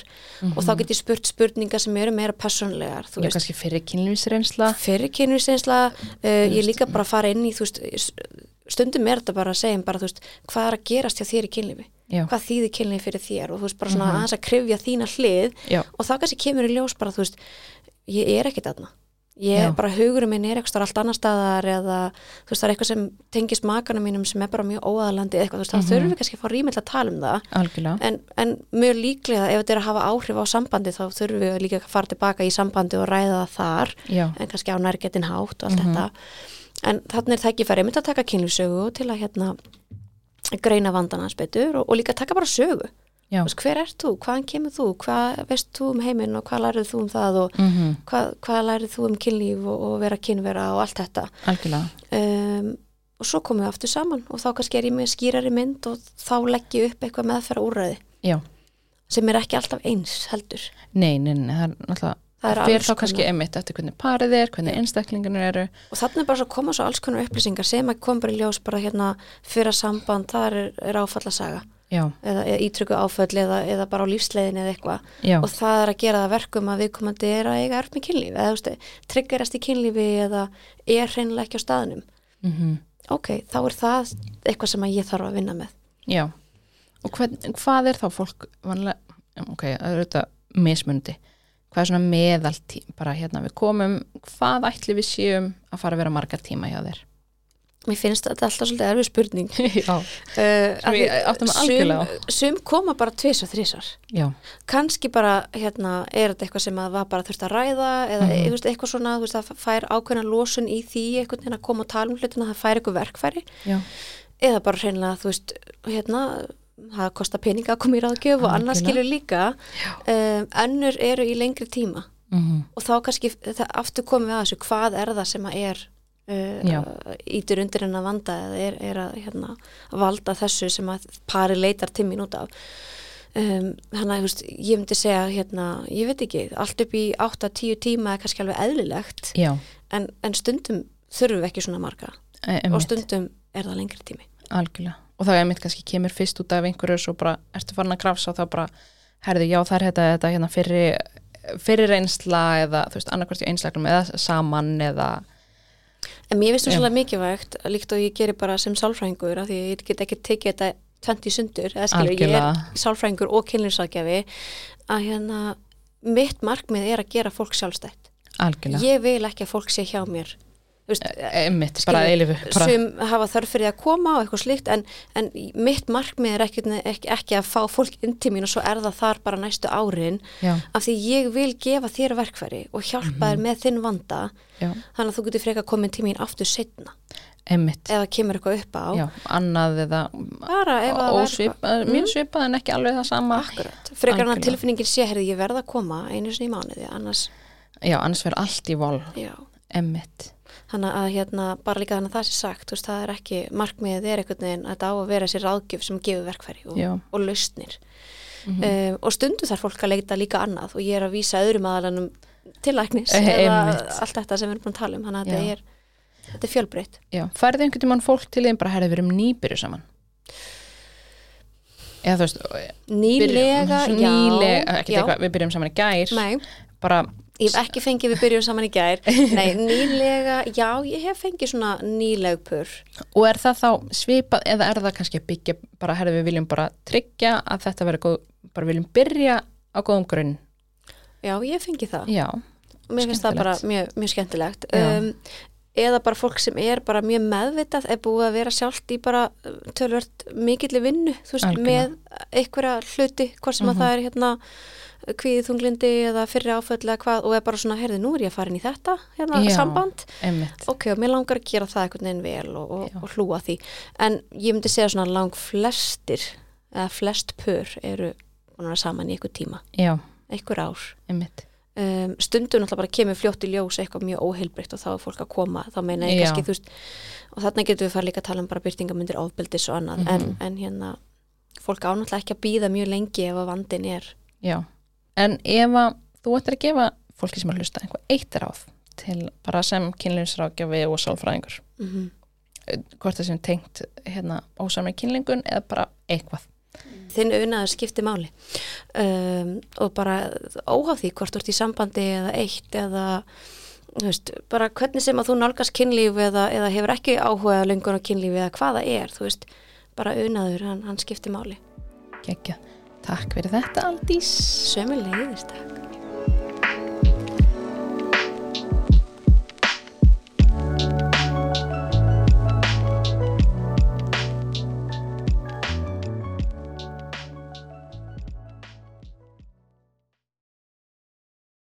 og þá get ég spurt spurningar sem eru meira personlegar, Mhm. já, kannski fyrir kynlýfsreynsla fyrir kynvísinsla, uh, ég líka bara að fara inn í, veist, stundum er þetta bara að segja bara, veist, hvað er að gerast hjá þér í kynlífi, já, hvað þýðir kynlífi fyrir þér? Og þú veist, bara svona Mhm. aðeins að krifja þína hlið já, og þá kannski kemur í ljós bara, þú veist, ég er ekki þarna ég Já. bara hugurum minn er eitthvað allt annar staðar eða þú veist það er eitthvað sem tengist makana mínum sem er bara mjög óaðalandi eitthvað, þú veist, Mhm. þá þurfum við kannski að fá rými til að tala um það en, en mjög líklega ef þetta er að hafa áhrif á sambandi þá þurfum við líka að fara tilbaka í sambandi og ræða það þar já, en kannski á nærgetin hátt og allt Mhm. þetta en þannig er tækifæri mynd að taka kynlífsögu til að hérna greina vandan hans betur og, og líka taka bara sögu veist, hver ert þú, hvaðan kemur þú? Hvað veist þú um heiminn og hvað lærið þú um það og mm hvað, hvað lærið þú um kynlíf og, og vera kynvera og allt þetta? Algjörlega. Um, og svo komum við aftur saman og þá kannski er ég með skýrari mynd og þá legg ég upp eitthvað meðferða úrræði já, sem er ekki alltaf eins heldur. Nei, nei, nei, það er náttúrulega Það er þá kannski einmitt eftir hvernig parið er, hvernig einstaklingarnir eru. Og þannig er bara svo að koma svo alls konar upplýsingar sem að koma bara í ljós bara hérna fyrir samband, það er, er áfallasaga eða, eða ítrykku áföll eða, eða bara á lífsleiðin eða eitthvað. Og það er að gera það verkum að viðkomandi er að eiga erf með kynlífi eða þú veist, triggerast í kynlífi eða er hreinlega ekki á staðnum. Mm ok, þá er það eitthvað sem ég þarf að vinna með. Já. Og hvern, hvað er þá fólk vanlega, ok, það er þetta mismundi hvað er svona meðaltí bara hérna við komum, hvað ætli við séum að fara að vera margar tíma hjá þér mér finnst þetta alltaf svolítið erfið spurning. Já, uh, Sem ég átta mig algjörlega á. sum, koma bara tvis og þrísar já, kannski bara, hérna, er þetta eitthvað sem að var bara þurft að ræða eða þú veist, eitthvað svona, þú veist, það fær ákveðna losun í því einhvern veginn að koma og tala um hlutina það fær eitthvað verkfæri. Já, eða bara hreinlega, þú veist, hérna það kostar peninga að koma í ráðgjöf og annars skilur líka. Um, önnur eru í lengri tíma. Mm og þá kannski það, aftur komum við að þessu, ítur undir henn að vanda eða er, er að hérna, valda þessu sem að pari leitar tímin út af. Um, þannig að ég myndi segja hérna, ég veit ekki, allt upp í 8-10 tíma er kannski alveg eðlilegt en, en stundum þurfum við ekki svona marga. E- og stundum er það lengri tími. Algjörlega. Og það er mitt kannski kemur fyrst út af einhverju svo bara, ertu farin að grafsa og þá bara herðu, já það er þetta, þetta hérna fyrir fyrir reynsla eða þú veist, annarkvært í einslagnum eða saman eða En mér finnst það svolítið mikilvægt, líkt og ég gerir bara sem sálfræðingur, af því ég get ekki tekið þetta 20 sundur, eða skilur, ég er sálfræðingur og kynlýfsagjafi, að hérna, mitt markmið er að gera fólk sjálfstætt. algjörlega, Ég vil ekki að fólk sé hjá mér. Veist, einmitt, bara eilifu bara, sem hafa þörf fyrir að koma og eitthvað slíkt en, en mitt markmið er ekki, ekki, ekki að fá fólk inn til mín og svo er það þar bara næstu árin já, af því ég vil gefa þér verkfæri og hjálpa þér með þinn vanda. Já, þannig að þú getur frekar komið til mín aftur setna einmitt. Eða kemur eitthvað upp á. Já, annað eða að ósvipað, Mm. mjög svipað en ekki alveg það sama. Akkurat, frekar hann að tilfinningin sé herði ég verð að koma einu sinni í mánuði annars, já, annars verður allt í vol já. Einmitt, þannig að hérna, bara líka þannig að það sé sagt veist, það er ekki, markmiðið er einhvern veginn að þetta á að vera þessi ráðgjöf sem gefur verkfæri og, og lausnir. Mhm. um, og stundu þarf fólk að leita líka annað og ég er að vísa öðrum aðalanum til læknis Eh, eða allt þetta sem við erum búin að tala um. Þannig að þetta er, þetta er fjölbreytt. Já, færði einhvern tímann fólk til þeim bara herði við erum nýbyrju saman? Eða þú veist nýlega, byrjum- já, nýlega, já. eitthvað, við byrjum saman í gær. Nei, bara, ég hef ekki fengið við byrjum saman í gær. Nei, nýlega, já, ég hef fengið svona nýlegpur og er það þá svipað eða er það kannski að byggja bara herði við viljum bara tryggja að þetta verður góð, bara viljum byrja á góðum grunn, Já, ég hef fengið það. Já og mér finnst það bara mjög, mjög skemmtilegt. Um, eða bara fólk sem er bara mjög meðvitað er búið að vera sjálft í bara uh, tölvört mikilli vinnu þú veist, Algjörlega. með einhverja hluti hvort sem Mhm. að það er hérna kvíðið þunglindi eða fyrri áföll og er bara svona, heyrði, nú er ég að fara inn í þetta hérna, Já. samband, einmitt, ok, og mér langar að gera það einhvern veginn vel og, og, og hlúa því. En ég myndi segja svona lang flestir eða flest pör eru saman í einhver tíma, já, einhver ár. Um, stundum náttúrulega bara kemur fljótt í ljós eitthvað mjög óheilbrikt og þá er fólk að koma þá meina ég Já. kannski þú veist og þarna getum við fara líka að tala um bara byrtingamundir ofbeldis og annað Mhm. en, en hérna fólk ánáttúrulega ekki að býða mjög lengi ef að vandin er Já, en ef að þú ættir að gefa fólki sem er að hlusta einhver eitt ráð til bara sem kynlinsrákjafi og sálfræðingur mm -hmm. hvort það sem tengt hérna ósamlega kynlingun eða bara eitthvað þinn auðnaður skipti máli um, og bara óháð því hvort þú ert í sambandi eða eitt eða veist, bara hvernig sem að þú nálgast kynlíf eða, eða hefur ekki áhuga lengur á kynlífi eða hvað það er, þú veist bara auðnaður, hann, hann skipti máli Gekja. Takk fyrir þetta Aldís. Sömu leiðist það